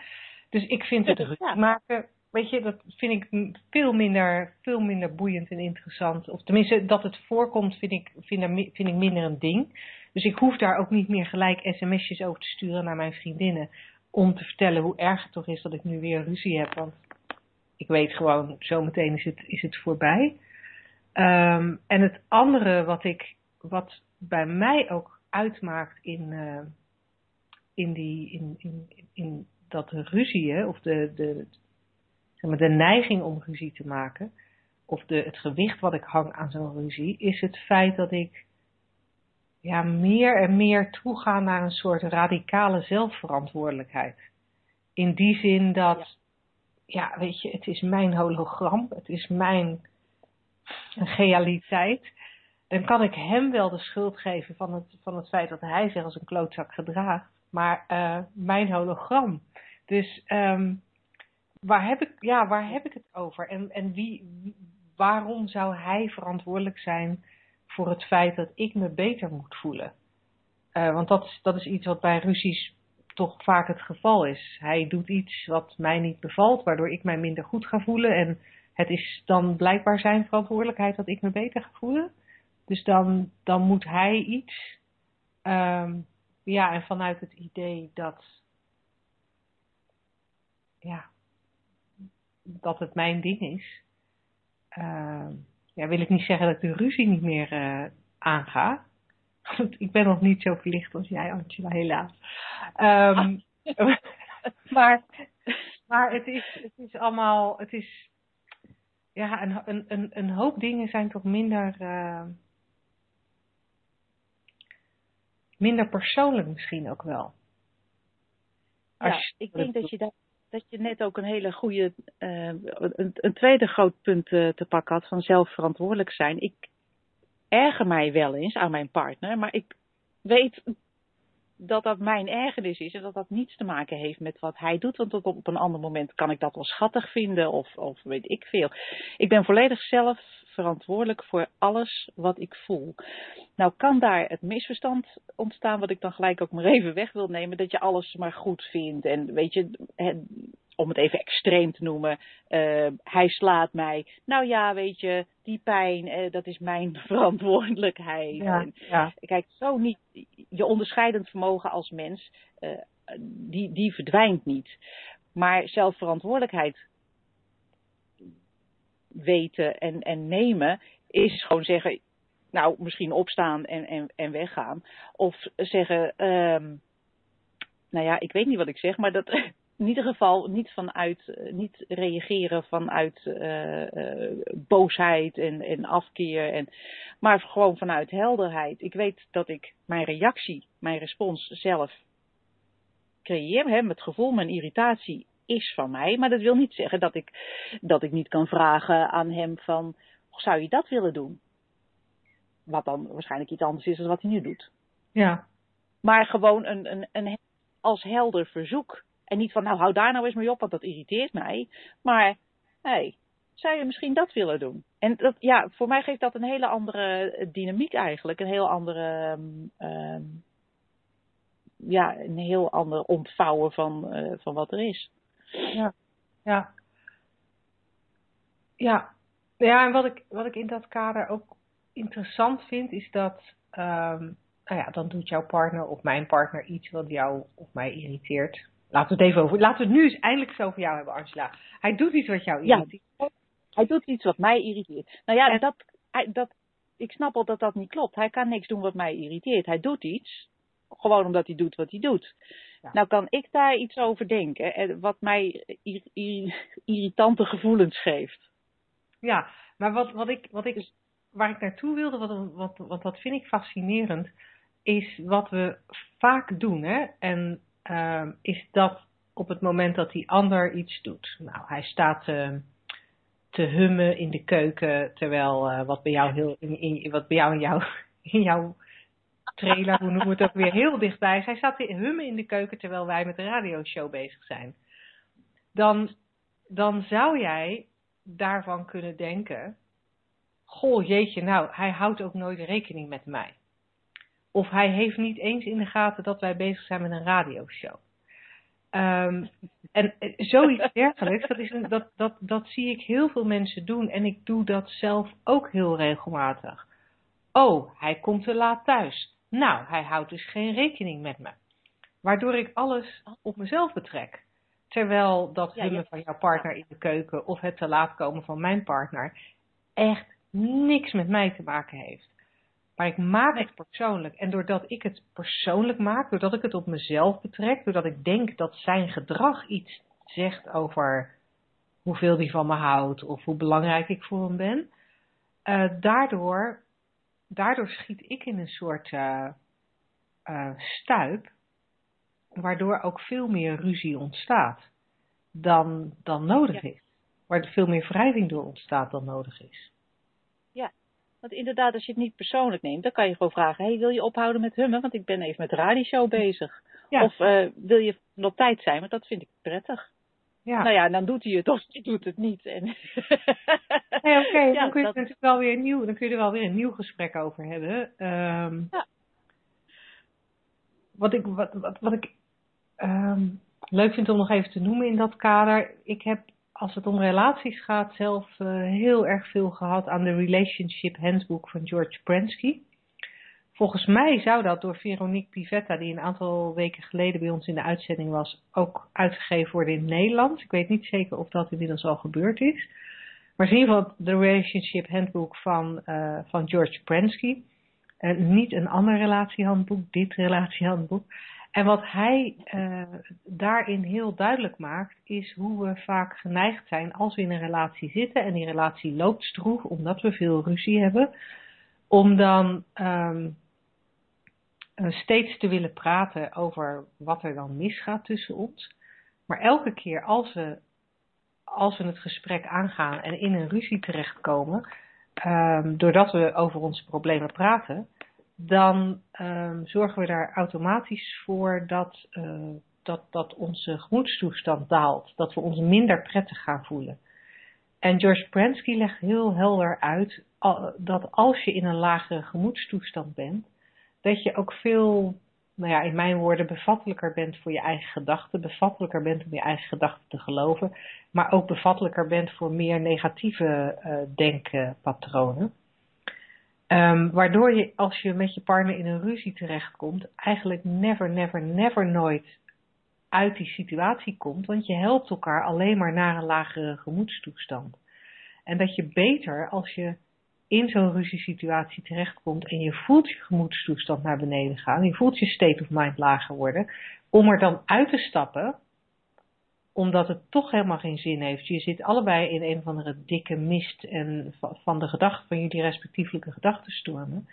B: Dus ik vind het ruzie maken, weet je, dat vind ik veel minder, veel minder boeiend en interessant. Of tenminste, dat het voorkomt vind ik, vind, vind ik minder een ding. Dus ik hoef daar ook niet meer gelijk sms'jes over te sturen naar mijn vriendinnen. Om te vertellen hoe erg het toch is dat ik nu weer ruzie heb. Want ik weet gewoon, zometeen is het, is het voorbij. Um, en het andere wat, ik, wat bij mij ook uitmaakt in, uh, in, die, in, in, in dat ruzie, of de, de, zeg maar, de neiging om ruzie te maken, of de, het gewicht wat ik hang aan zo'n ruzie, is het feit dat ik ja, meer en meer toegaan naar een soort radicale zelfverantwoordelijkheid. In die zin dat, ja, weet je, het is mijn hologram, het is mijn realiteit. Dan kan ik hem wel de schuld geven van het, van het feit dat hij zich als een klootzak gedraagt. Maar uh, mijn hologram. Dus um, waar, heb ik, ja, waar heb ik het over? En, en wie, waarom zou hij verantwoordelijk zijn voor het feit dat ik me beter moet voelen. Uh, want dat dat is iets wat bij ruzies toch vaak het geval is. Hij doet iets wat mij niet bevalt, waardoor ik mij minder goed ga voelen. En het is dan blijkbaar zijn verantwoordelijkheid dat ik me beter ga voelen. Dus dan, dan moet hij iets. Um, ja, en vanuit het idee dat. Ja, dat het mijn ding is. Uh, ja, wil ik niet zeggen dat de ruzie niet meer uh, aanga. Ik ben nog niet zo verlicht als jij, Angela, helaas. Um, <laughs> maar maar het, is, het is allemaal, het is, ja, een, een, een hoop dingen zijn toch minder, uh, minder persoonlijk misschien ook wel.
A: Als ja, ik denk dat je daar dat je net ook een hele goede, uh, een, een, tweede groot punt uh, te pakken had van zelfverantwoordelijk zijn. Ik erger mij wel eens aan mijn partner, maar ik weet dat dat mijn ergernis is en dat dat niets te maken heeft met wat hij doet. Want op een ander moment kan ik dat wel schattig vinden of, of weet ik veel. Ik ben volledig zelf verantwoordelijk voor alles wat ik voel. Nou kan daar het misverstand ontstaan, wat ik dan gelijk ook maar even weg wil nemen, dat je alles maar goed vindt. En weet je, om het even extreem te noemen, uh, hij slaat mij. Nou ja, weet je, die pijn, uh, dat is mijn <laughs> verantwoordelijkheid.
B: Ja, en, ja.
A: Kijk, zo niet, je onderscheidend vermogen als mens, uh, die, die verdwijnt niet. Maar zelfverantwoordelijkheid weten en, en nemen is gewoon zeggen, nou, misschien opstaan en, en, en weggaan. Of zeggen, um, nou ja, ik weet niet wat ik zeg, maar dat <laughs> in ieder geval niet vanuit, niet reageren vanuit uh, uh, boosheid en, en afkeer, en, maar gewoon vanuit helderheid. Ik weet dat ik mijn reactie, mijn respons zelf creëer. Hè, het gevoel, mijn irritatie is van mij. Maar dat wil niet zeggen dat ik, dat ik niet kan vragen aan hem van, zou je dat willen doen? Wat dan waarschijnlijk iets anders is dan wat hij nu doet.
B: Ja.
A: Maar gewoon een, een, een als helder verzoek. En niet van, nou hou daar nou eens mee op, want dat irriteert mij. Maar, hé, hey, zou je misschien dat willen doen? En dat, ja, voor mij geeft dat een hele andere dynamiek eigenlijk. Een heel andere, um, ja, een heel ander ontvouwen van, uh, van wat er is.
B: Ja, ja. Ja, ja en wat ik, wat ik in dat kader ook interessant vind, is dat, um, nou ja, dan doet jouw partner of mijn partner iets wat jou of mij irriteert. Laten we het even over, laten we het nu eens eindelijk zo over jou hebben, Angela. Hij doet iets wat jou irriteert. Ja.
A: Hij doet iets wat mij irriteert. Nou ja, dat, dat, ik snap al dat dat niet klopt. Hij kan niks doen wat mij irriteert. Hij doet iets, gewoon omdat hij doet wat hij doet. Nou kan ik daar iets over denken, eh, wat mij irritante gevoelens geeft.
B: Ja, maar wat, wat ik, wat ik, dus- waar ik naartoe wilde, wat, wat, wat, wat vind ik fascinerend, is wat we vaak doen. Hè? En uh, is dat op het moment dat die ander iets doet. Nou, hij staat uh, te hummen in de keuken, terwijl uh, wat bij jou in, in, wat bij jou in, jou, <laughs> in jouw trailer, hoe noemen we het ook weer, heel dichtbij is. Hij staat te hummen in de keuken terwijl wij met de radioshow bezig zijn. Dan, dan zou jij daarvan kunnen denken, goh jeetje, nou, hij houdt ook nooit rekening met mij. Of hij heeft niet eens in de gaten dat wij bezig zijn met een radioshow. Um, en eh, zoiets <laughs> dergelijks, dat, is een, dat, dat, dat zie ik heel veel mensen doen. En ik doe dat zelf ook heel regelmatig. Oh, hij komt te laat thuis. Nou, hij houdt dus geen rekening met me. Waardoor ik alles op mezelf betrek. Terwijl dat hummen van jouw partner in de keuken of het te laat komen van mijn partner echt niks met mij te maken heeft. Maar ik maak het persoonlijk. En doordat ik het persoonlijk maak, doordat ik het op mezelf betrek, doordat ik denk dat zijn gedrag iets zegt over hoeveel hij van me houdt of hoe belangrijk ik voor hem ben, uh, daardoor, daardoor schiet ik in een soort uh, uh, stuip, waardoor ook veel meer ruzie ontstaat dan, dan nodig is. Waar er veel meer wrijving door ontstaat dan nodig is.
A: Want inderdaad, als je het niet persoonlijk neemt, dan kan je gewoon vragen: hey, wil je ophouden met hummen? Want ik ben even met de radioshow bezig. Of uh, wil je nog tijd zijn? Want dat vind ik prettig. Ja. Nou ja, dan doet hij het of hij doet het niet. En <laughs>
B: oké, <laughs> okay, dan kun je dat... natuurlijk wel weer een nieuw, dan kun je er wel weer een nieuw gesprek over hebben. Um, ja. Wat ik, wat, wat, wat ik um, leuk vind om nog even te noemen in dat kader. Ik heb als het om relaties gaat, zelf uh, heel erg veel gehad aan de Relationship Handbook van George Prensky. Volgens mij zou dat door Veronique Pivetta, die een aantal weken geleden bij ons in de uitzending was, ook uitgegeven worden in Nederland. Ik weet niet zeker of dat inmiddels al gebeurd is. Maar in ieder geval de Relationship Handbook van, uh, van George Prensky. En niet een ander relatiehandboek, dit relatiehandboek. En wat hij uh, daarin heel duidelijk maakt, is hoe we vaak geneigd zijn als we in een relatie zitten en die relatie loopt stroef omdat we veel ruzie hebben, om dan um, steeds te willen praten over wat er dan misgaat tussen ons. Maar elke keer als we, als we het gesprek aangaan en in een ruzie terechtkomen, um, doordat we over onze problemen praten, dan um, zorgen we daar automatisch voor dat, uh, dat, dat onze gemoedstoestand daalt. Dat we ons minder prettig gaan voelen. En George Pransky legt heel helder uit dat als je in een lagere gemoedstoestand bent, dat je ook veel, nou ja, in mijn woorden, bevattelijker bent voor je eigen gedachten, bevattelijker bent om je eigen gedachten te geloven, maar ook bevattelijker bent voor meer negatieve uh, denkpatronen. Um, waardoor je, als je met je partner in een ruzie terechtkomt, eigenlijk never, never, never nooit uit die situatie komt. Want je helpt elkaar alleen maar naar een lagere gemoedstoestand. En dat je beter, als je in zo'n ruziesituatie terechtkomt en je voelt je gemoedstoestand naar beneden gaan, je voelt je state of mind lager worden, om er dan uit te stappen omdat het toch helemaal geen zin heeft. Je zit allebei in een of andere dikke mist en van de gedachten van jullie respectievelijke gedachtenstormen.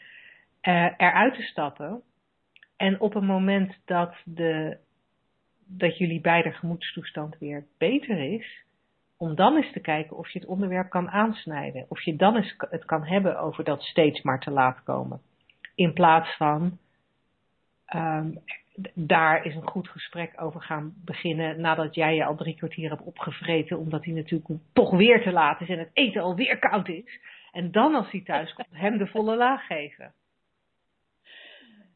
B: Uh, eruit te stappen. En op een moment dat, de, dat jullie beide gemoedstoestand weer beter is, om dan eens te kijken of je het onderwerp kan aansnijden. Of je dan eens het kan hebben over dat steeds maar te laat komen. In plaats van um, daar is een goed gesprek over gaan beginnen nadat jij je al drie kwartier hebt opgevreten, omdat hij natuurlijk toch weer te laat is en het eten alweer koud is. En dan als hij thuis komt, hem de volle laag geven.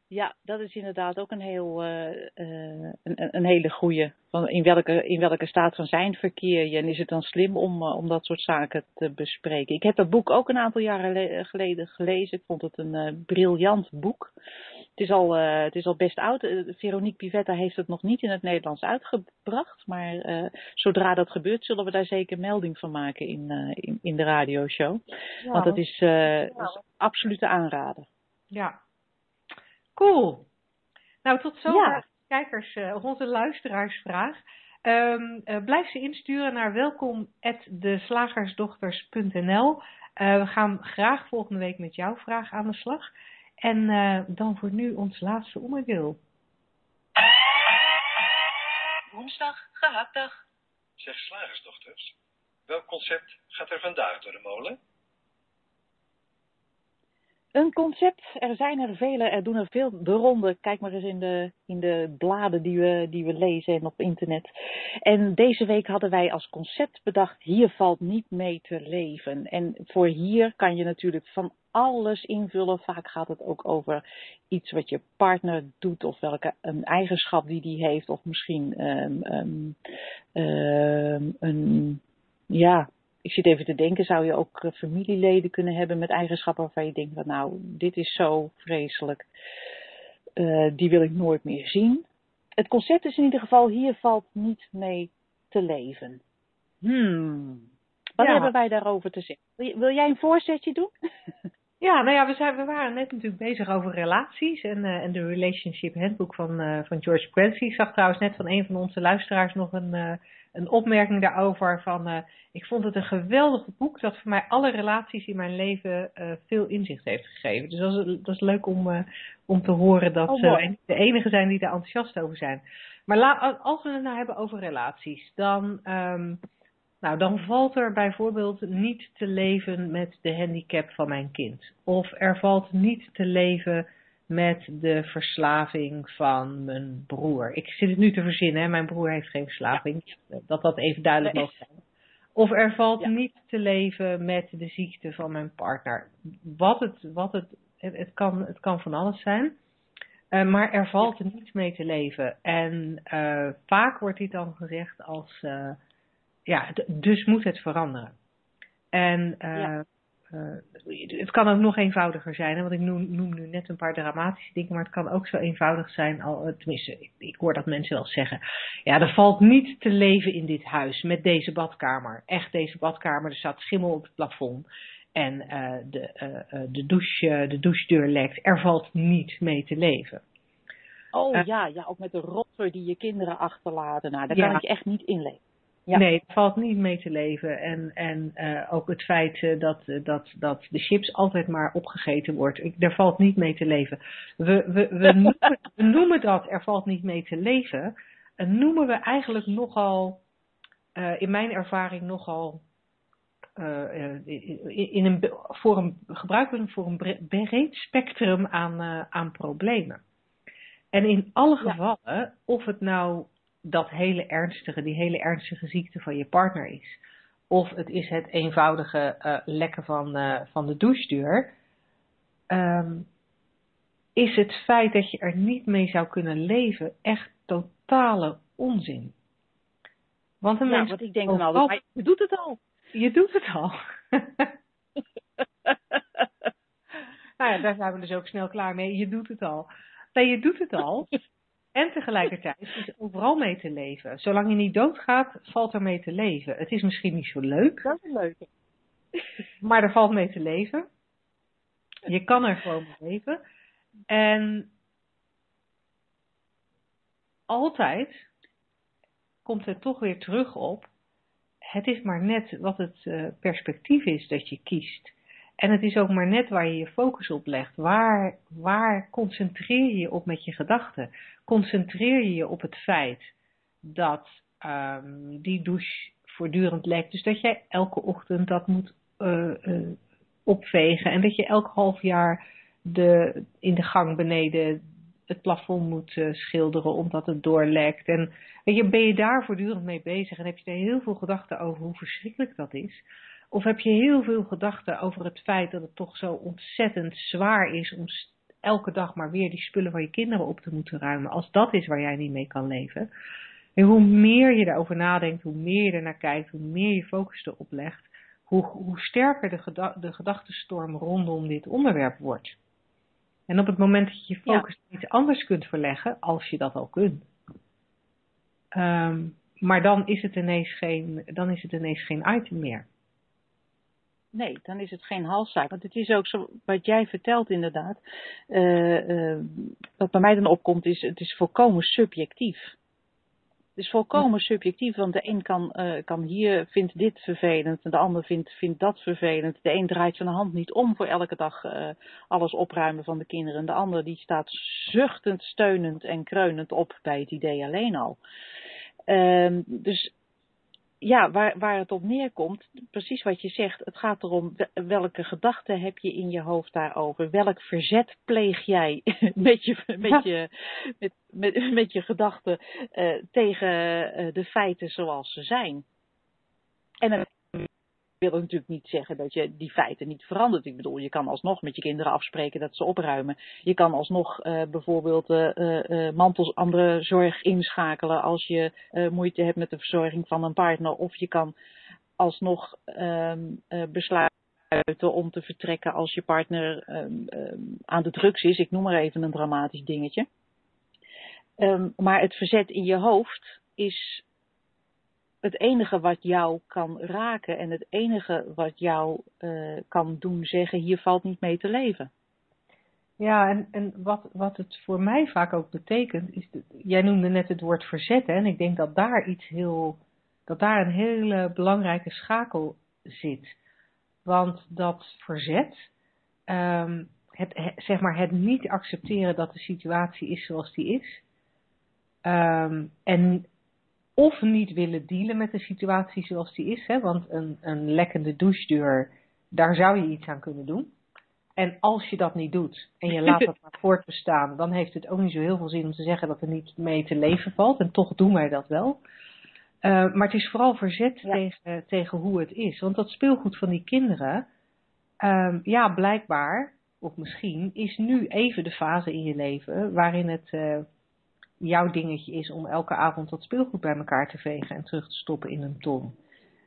A: Ja, dat is inderdaad ook een, heel, uh, uh, een, een, hele goede. Van in, welke, in welke staat van zijn verkeer je en is het dan slim om, uh, om dat soort zaken te bespreken? Ik heb dat boek ook een aantal jaren geleden gelezen. Ik vond het een briljant boek. Het, is al, uh, het is al best oud. Uh, Veronique Pivetta heeft het nog niet in het Nederlands uitgebracht. Maar uh, zodra dat gebeurt, zullen we daar zeker melding van maken in, in, in, de radioshow. Ja, Want het is, ja. is absoluut te aanraden.
B: Ja. Cool. Nou, tot zo. Ja. Kijkers, of onze luisteraarsvraag. Um, blijf ze insturen naar welkom@deslagersdochters.nl. we gaan graag volgende week met jouw vraag aan de slag. En uh, dan voor nu ons laatste onderdeel.
D: Woensdag, gehaktdag.
C: Zeg slagersdochters, welk concept gaat er vandaag door de molen?
A: Een concept, er zijn er vele, er doen er veel de ronde. Kijk maar eens in de, in de bladen die we, die we lezen en op internet. En deze week hadden wij als concept bedacht, hier valt niet mee te leven. En voor hier kan je natuurlijk van alles invullen. Vaak gaat het ook over iets wat je partner doet of welke een eigenschap die die heeft. Of misschien um, um, um, een, ja, ik zit even te denken, zou je ook eh, familieleden kunnen hebben met eigenschappen waarvan je denkt, nou, dit is zo vreselijk, uh, die wil ik nooit meer zien. Het concept is in ieder geval, hier valt niet mee te leven. Hmm. Wat ja. hebben wij daarover te zeggen? Wil jij een voorzetje doen? <laughs>
B: Ja, nou ja, we, zijn, we waren net natuurlijk bezig over relaties en, uh, en de Relationship Handbook van, uh, van George Quincy. Ik zag trouwens net van een van onze luisteraars nog een, uh, een opmerking daarover van ik vond het een geweldig boek dat voor mij alle relaties in mijn leven veel inzicht heeft gegeven. Dus dat is, dat is leuk om, om te horen dat oh, we de enige zijn die er enthousiast over zijn. Maar la, als we het nou hebben over relaties, dan... Um, nou, dan valt er bijvoorbeeld niet te leven met de handicap van mijn kind. Of er valt niet te leven met de verslaving van mijn broer. Ik zit het nu te verzinnen, hè? mijn broer heeft geen verslaving. Dat dat even duidelijk mag zijn. Of er valt ja. niet te leven met de ziekte van mijn partner. Wat het, wat het, het, kan, het kan van alles zijn. Uh, maar er valt ja. niet mee te leven. En uh, vaak wordt dit dan gezegd als... Uh, ja, dus moet het veranderen. En ja. uh, het kan ook nog eenvoudiger zijn, hè, want ik noem, noem, nu net een paar dramatische dingen, maar het kan ook zo eenvoudig zijn, al, eh, tenminste, ik, ik hoor dat mensen wel zeggen, ja, er valt niet te leven in dit huis met deze badkamer. Echt deze badkamer, er staat schimmel op het plafond en uh, de, uh, de, douche, de douchedeur lekt. Er valt niet mee te leven.
A: Oh ja, ja, ook met de rotzooi die je kinderen achterlaten. Nou, daar ja. kan ik echt niet in leven.
B: Ja. Nee, het valt niet mee te leven. En, en uh, ook het feit uh, dat, uh, dat, dat de chips altijd maar opgegeten wordt. Ik, daar valt niet mee te leven. We, we, we, <laughs> noemen, we noemen dat er valt niet mee te leven. En noemen we eigenlijk nogal, in mijn ervaring nogal, in een, voor een, gebruiken we voor een breed spectrum aan, aan problemen. En in alle gevallen, ja. of het nou dat hele ernstige, die hele ernstige ziekte van je partner is. Of het is het eenvoudige uh, lekken van, uh, van de douchedeur. Um, is het feit dat je er niet mee zou kunnen leven echt totale onzin.
A: Want een ja, mens. Wat ik denk dan altijd, maar je doet het al.
B: Je doet het al. <laughs> nou ja, daar zijn we dus ook snel klaar mee. Je doet het al. Nee, je doet het al. En tegelijkertijd is overal mee te leven. Zolang je niet doodgaat, valt er mee te leven. Het is misschien niet zo leuk.
A: Dat is leuk.
B: Maar er valt mee te leven. Je kan er gewoon mee leven. En altijd komt het toch weer terug op. Het is maar net wat het uh, perspectief is dat je kiest. En het is ook maar net waar je je focus op legt. Waar, waar concentreer je je op met je gedachten? Concentreer je je op het feit dat um, die douche voortdurend lekt. Dus dat jij elke ochtend dat moet uh, uh, opvegen. En dat je elk half jaar de, in de gang beneden het plafond moet uh, schilderen omdat het doorlekt. En weet je, ben je daar voortdurend mee bezig en heb je er heel veel gedachten over hoe verschrikkelijk dat is. Of heb je heel veel gedachten over het feit dat het toch zo ontzettend zwaar is om elke dag maar weer die spullen van je kinderen op te moeten ruimen, als dat is waar jij niet mee kan leven. En hoe meer je daarover nadenkt, hoe meer je ernaar kijkt, hoe meer je focus erop legt, hoe, hoe sterker de, geda de gedachtenstorm rondom dit onderwerp wordt. En op het moment dat je je focus ja. iets anders kunt verleggen, als je dat al kunt. Um, maar dan is het ineens geen, dan is het ineens geen item meer.
A: Nee, dan is het geen halszaak. Want het is ook zo, wat jij vertelt inderdaad, uh, uh, wat bij mij dan opkomt, is het is volkomen subjectief. Het is volkomen subjectief, want de een kan, uh, kan hier, vindt dit vervelend, en de ander vindt, vindt dat vervelend. De een draait zijn hand niet om voor elke dag alles opruimen van de kinderen. En de ander die staat zuchtend, steunend en kreunend op bij het idee alleen al. Um, dus ja, waar, waar het op neerkomt, precies wat je zegt, het gaat erom welke gedachten heb je in je hoofd daarover. Welk verzet pleeg jij <laughs> met je, met je, met, met, met je gedachten uh, tegen uh, de feiten zoals ze zijn. En dan wil natuurlijk niet zeggen dat je die feiten niet verandert. Ik bedoel, je kan alsnog met je kinderen afspreken dat ze opruimen. Je kan alsnog uh, bijvoorbeeld uh, mantels, andere zorg inschakelen als je moeite hebt met de verzorging van een partner. Of je kan alsnog um, besluiten om te vertrekken als je partner um, um, aan de drugs is. Ik noem maar even een dramatisch dingetje. maar het verzet in je hoofd is het enige wat jou kan raken en het enige wat jou uh, kan doen zeggen, hier valt niet mee te leven.
B: Ja, en, en wat, wat het voor mij vaak ook betekent, is, jij noemde net het woord verzetten, en ik denk dat daar iets heel, dat daar een hele belangrijke schakel zit. Want dat verzet, um, het, zeg maar het niet accepteren dat de situatie is zoals die is, um, en of niet willen dealen met de situatie zoals die is. Hè? Want een, een lekkende douchedeur, daar zou je iets aan kunnen doen. En als je dat niet doet en je laat <laughs> dat maar voortbestaan, dan heeft het ook niet zo heel veel zin om te zeggen dat er niet mee te leven valt. En toch doen wij dat wel. Uh, maar het is vooral verzet ja. tegen, tegen hoe het is. Want dat speelgoed van die kinderen, um, ja, blijkbaar, of misschien, is nu even de fase in je leven waarin het. Uh, jouw dingetje is om elke avond dat speelgoed bij elkaar te vegen en terug te stoppen in een ton.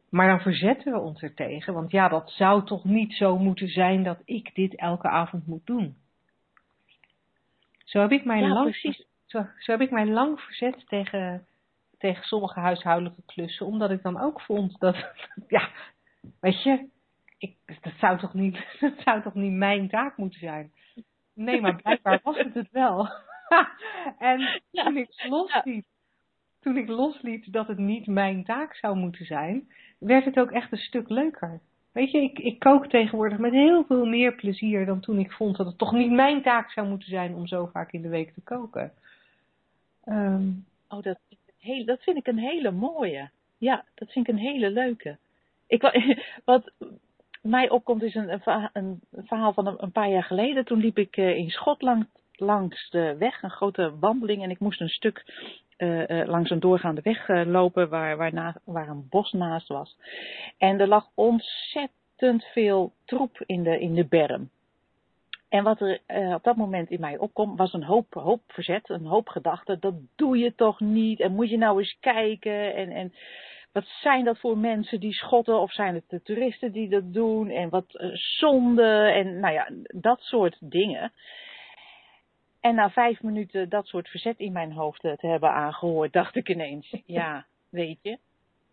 B: Maar dan verzetten we ons er tegen, want ja, dat zou toch niet zo moeten zijn dat ik dit elke avond moet doen. Zo heb ik mij, ja, lang, zo, zo, heb ik mij lang verzet tegen, tegen sommige huishoudelijke klussen, omdat ik dan ook vond dat, <laughs> ja, weet je, ik, dat, zou toch niet, <laughs> dat zou toch niet mijn taak moeten zijn. Nee, maar blijkbaar was het het wel. <laughs> en toen ik losliet, toen ik losliet dat het niet mijn taak zou moeten zijn, werd het ook echt een stuk leuker. Weet je, ik, ik kook tegenwoordig met heel veel meer plezier dan toen ik vond dat het toch niet mijn taak zou moeten zijn om zo vaak in de week te koken.
A: Um, oh, dat, heel, dat vind ik een hele mooie. Ja, dat vind ik een hele leuke. Ik, <laughs> wat mij opkomt is een, een, verhaal van een, een, paar jaar geleden. Toen liep ik in Schotland langs de weg, een grote wandeling. En ik moest een stuk uh, uh, langs een doorgaande weg uh, lopen waar, waar, waar een bos naast was. En er lag ontzettend veel troep in de, in de berm. En wat er op dat moment in mij opkomt, was een hoop, hoop verzet, een hoop gedachten. Dat doe je toch niet? En moet je nou eens kijken? En, en wat zijn dat voor mensen die schotten? Of zijn het de toeristen die dat doen? En wat zonde? En nou ja, dat soort dingen. En na vijf minuten dat soort verzet in mijn hoofd te hebben aangehoord, dacht ik ineens, <laughs> ja, weet je,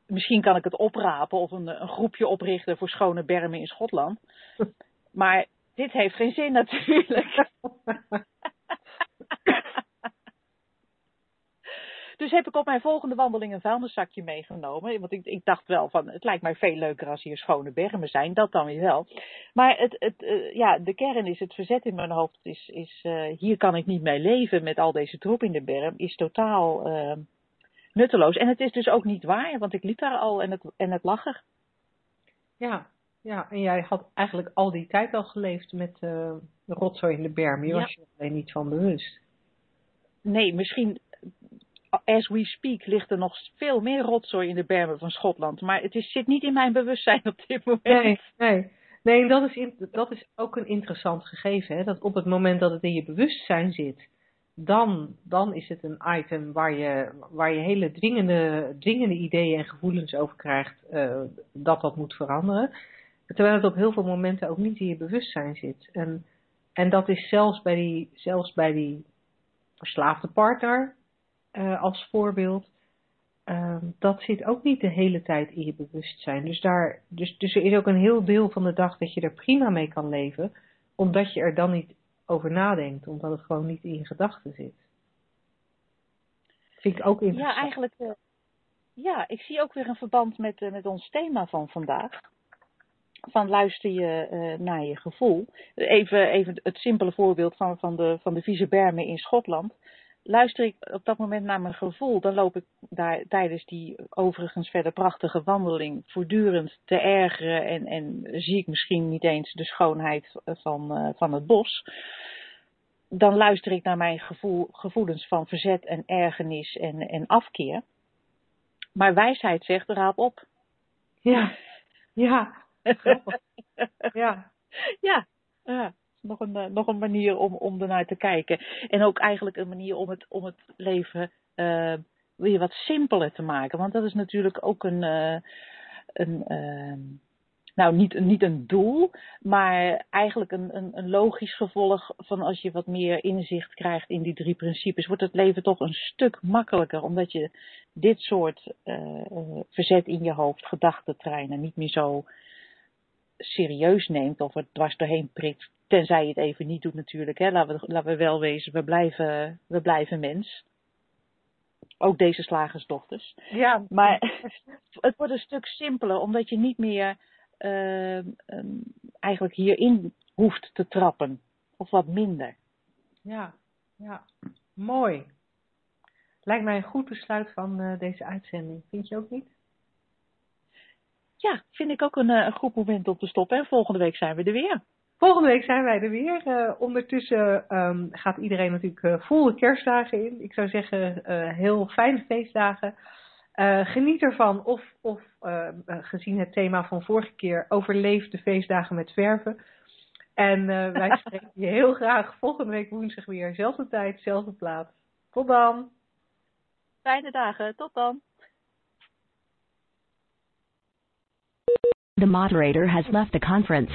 A: misschien kan ik het oprapen of een, een groepje oprichten voor schone bermen in Schotland. <laughs> Maar dit heeft geen zin natuurlijk. <laughs> Dus heb ik op mijn volgende wandeling een vuilniszakje meegenomen. Want ik, ik dacht wel van, het lijkt mij veel leuker als hier schone bermen zijn. Dat dan weer wel. Maar het, het, uh, ja, de kern is, het verzet in mijn hoofd is, is uh, hier kan ik niet mee leven met al deze troep in de berm. Is totaal uh, nutteloos. En het is dus ook niet waar, want ik liep daar al en het, en het lag er.
B: Ja, ja, en jij had eigenlijk al die tijd al geleefd met uh, rotzooi in de berm. Je ja. was je er alleen niet van bewust.
A: Nee, misschien as we speak ligt er nog veel meer rotzooi in de bermen van Schotland. Maar het zit niet in mijn bewustzijn op dit moment.
B: Nee, nee. nee dat, is dat is ook een interessant gegeven. Hè? Dat op het moment dat het in je bewustzijn zit, dan, dan is het een item waar je, waar je hele dwingende, dwingende ideeën en gevoelens over krijgt uh, dat dat moet veranderen. Terwijl het op heel veel momenten ook niet in je bewustzijn zit. En En dat is zelfs bij die, zelfs bij die verslaafde partner uh, als voorbeeld. Uh, dat zit ook niet de hele tijd in je bewustzijn. Dus, daar, dus, dus er is ook een heel deel van de dag dat je er prima mee kan leven, omdat je er dan niet over nadenkt, omdat het gewoon niet in je gedachten zit. Vind ik ook interessant.
A: Ja, eigenlijk. Uh, ja, ik zie ook weer een verband met, uh, met ons thema van vandaag. Van luister je uh, naar je gevoel. Even, even het simpele voorbeeld van, van, de, van de vieze bermen in Schotland luister ik op dat moment naar mijn gevoel, dan loop ik daar tijdens die overigens verder prachtige wandeling voortdurend te ergeren en, en zie ik misschien niet eens de schoonheid van, uh, van het bos. Dan luister ik naar mijn gevoel, gevoelens van verzet en ergernis en, en afkeer. Maar wijsheid zegt, raap op.
B: Ja, ja, <laughs> ja.
A: ja, ja nog een, uh, nog een manier om, om ernaar te kijken. En ook eigenlijk een manier om het, om het leven uh, weer wat simpeler te maken. Want dat is natuurlijk ook een. Uh, een ehm, nou, niet, niet een doel, maar eigenlijk een, een, een, logisch gevolg van als je wat meer inzicht krijgt in die drie principes, wordt het leven toch een stuk makkelijker, omdat je dit soort verzet in je hoofd, gedachtentreinen, niet meer zo serieus neemt of er dwars doorheen prikt. Tenzij je het even niet doet natuurlijk. Hè. Laten, we, laten we wel wezen, we blijven, we blijven mens. Ook deze slagersdochters.
B: Ja.
A: Maar <laughs> het wordt een stuk simpeler, omdat je niet meer uh, um, eigenlijk hierin hoeft te trappen. Of wat minder.
B: Ja, ja. Mooi. Lijkt mij een goed besluit van uh, deze uitzending. Vind je ook niet?
A: Ja, vind ik ook een, een goed moment om te stoppen. En volgende week zijn we er weer.
B: Volgende week zijn wij er weer. Uh, ondertussen um, gaat iedereen natuurlijk uh, volle kerstdagen in. Ik zou zeggen, uh, heel fijne feestdagen. geniet ervan of, of gezien het thema van vorige keer, overleef de feestdagen met verven. En <laughs> wij spreken je heel graag volgende week woensdag weer. Zelfde tijd, zelfde plaats. Tot dan.
A: Fijne dagen. Tot dan.
E: The moderator has left the conference.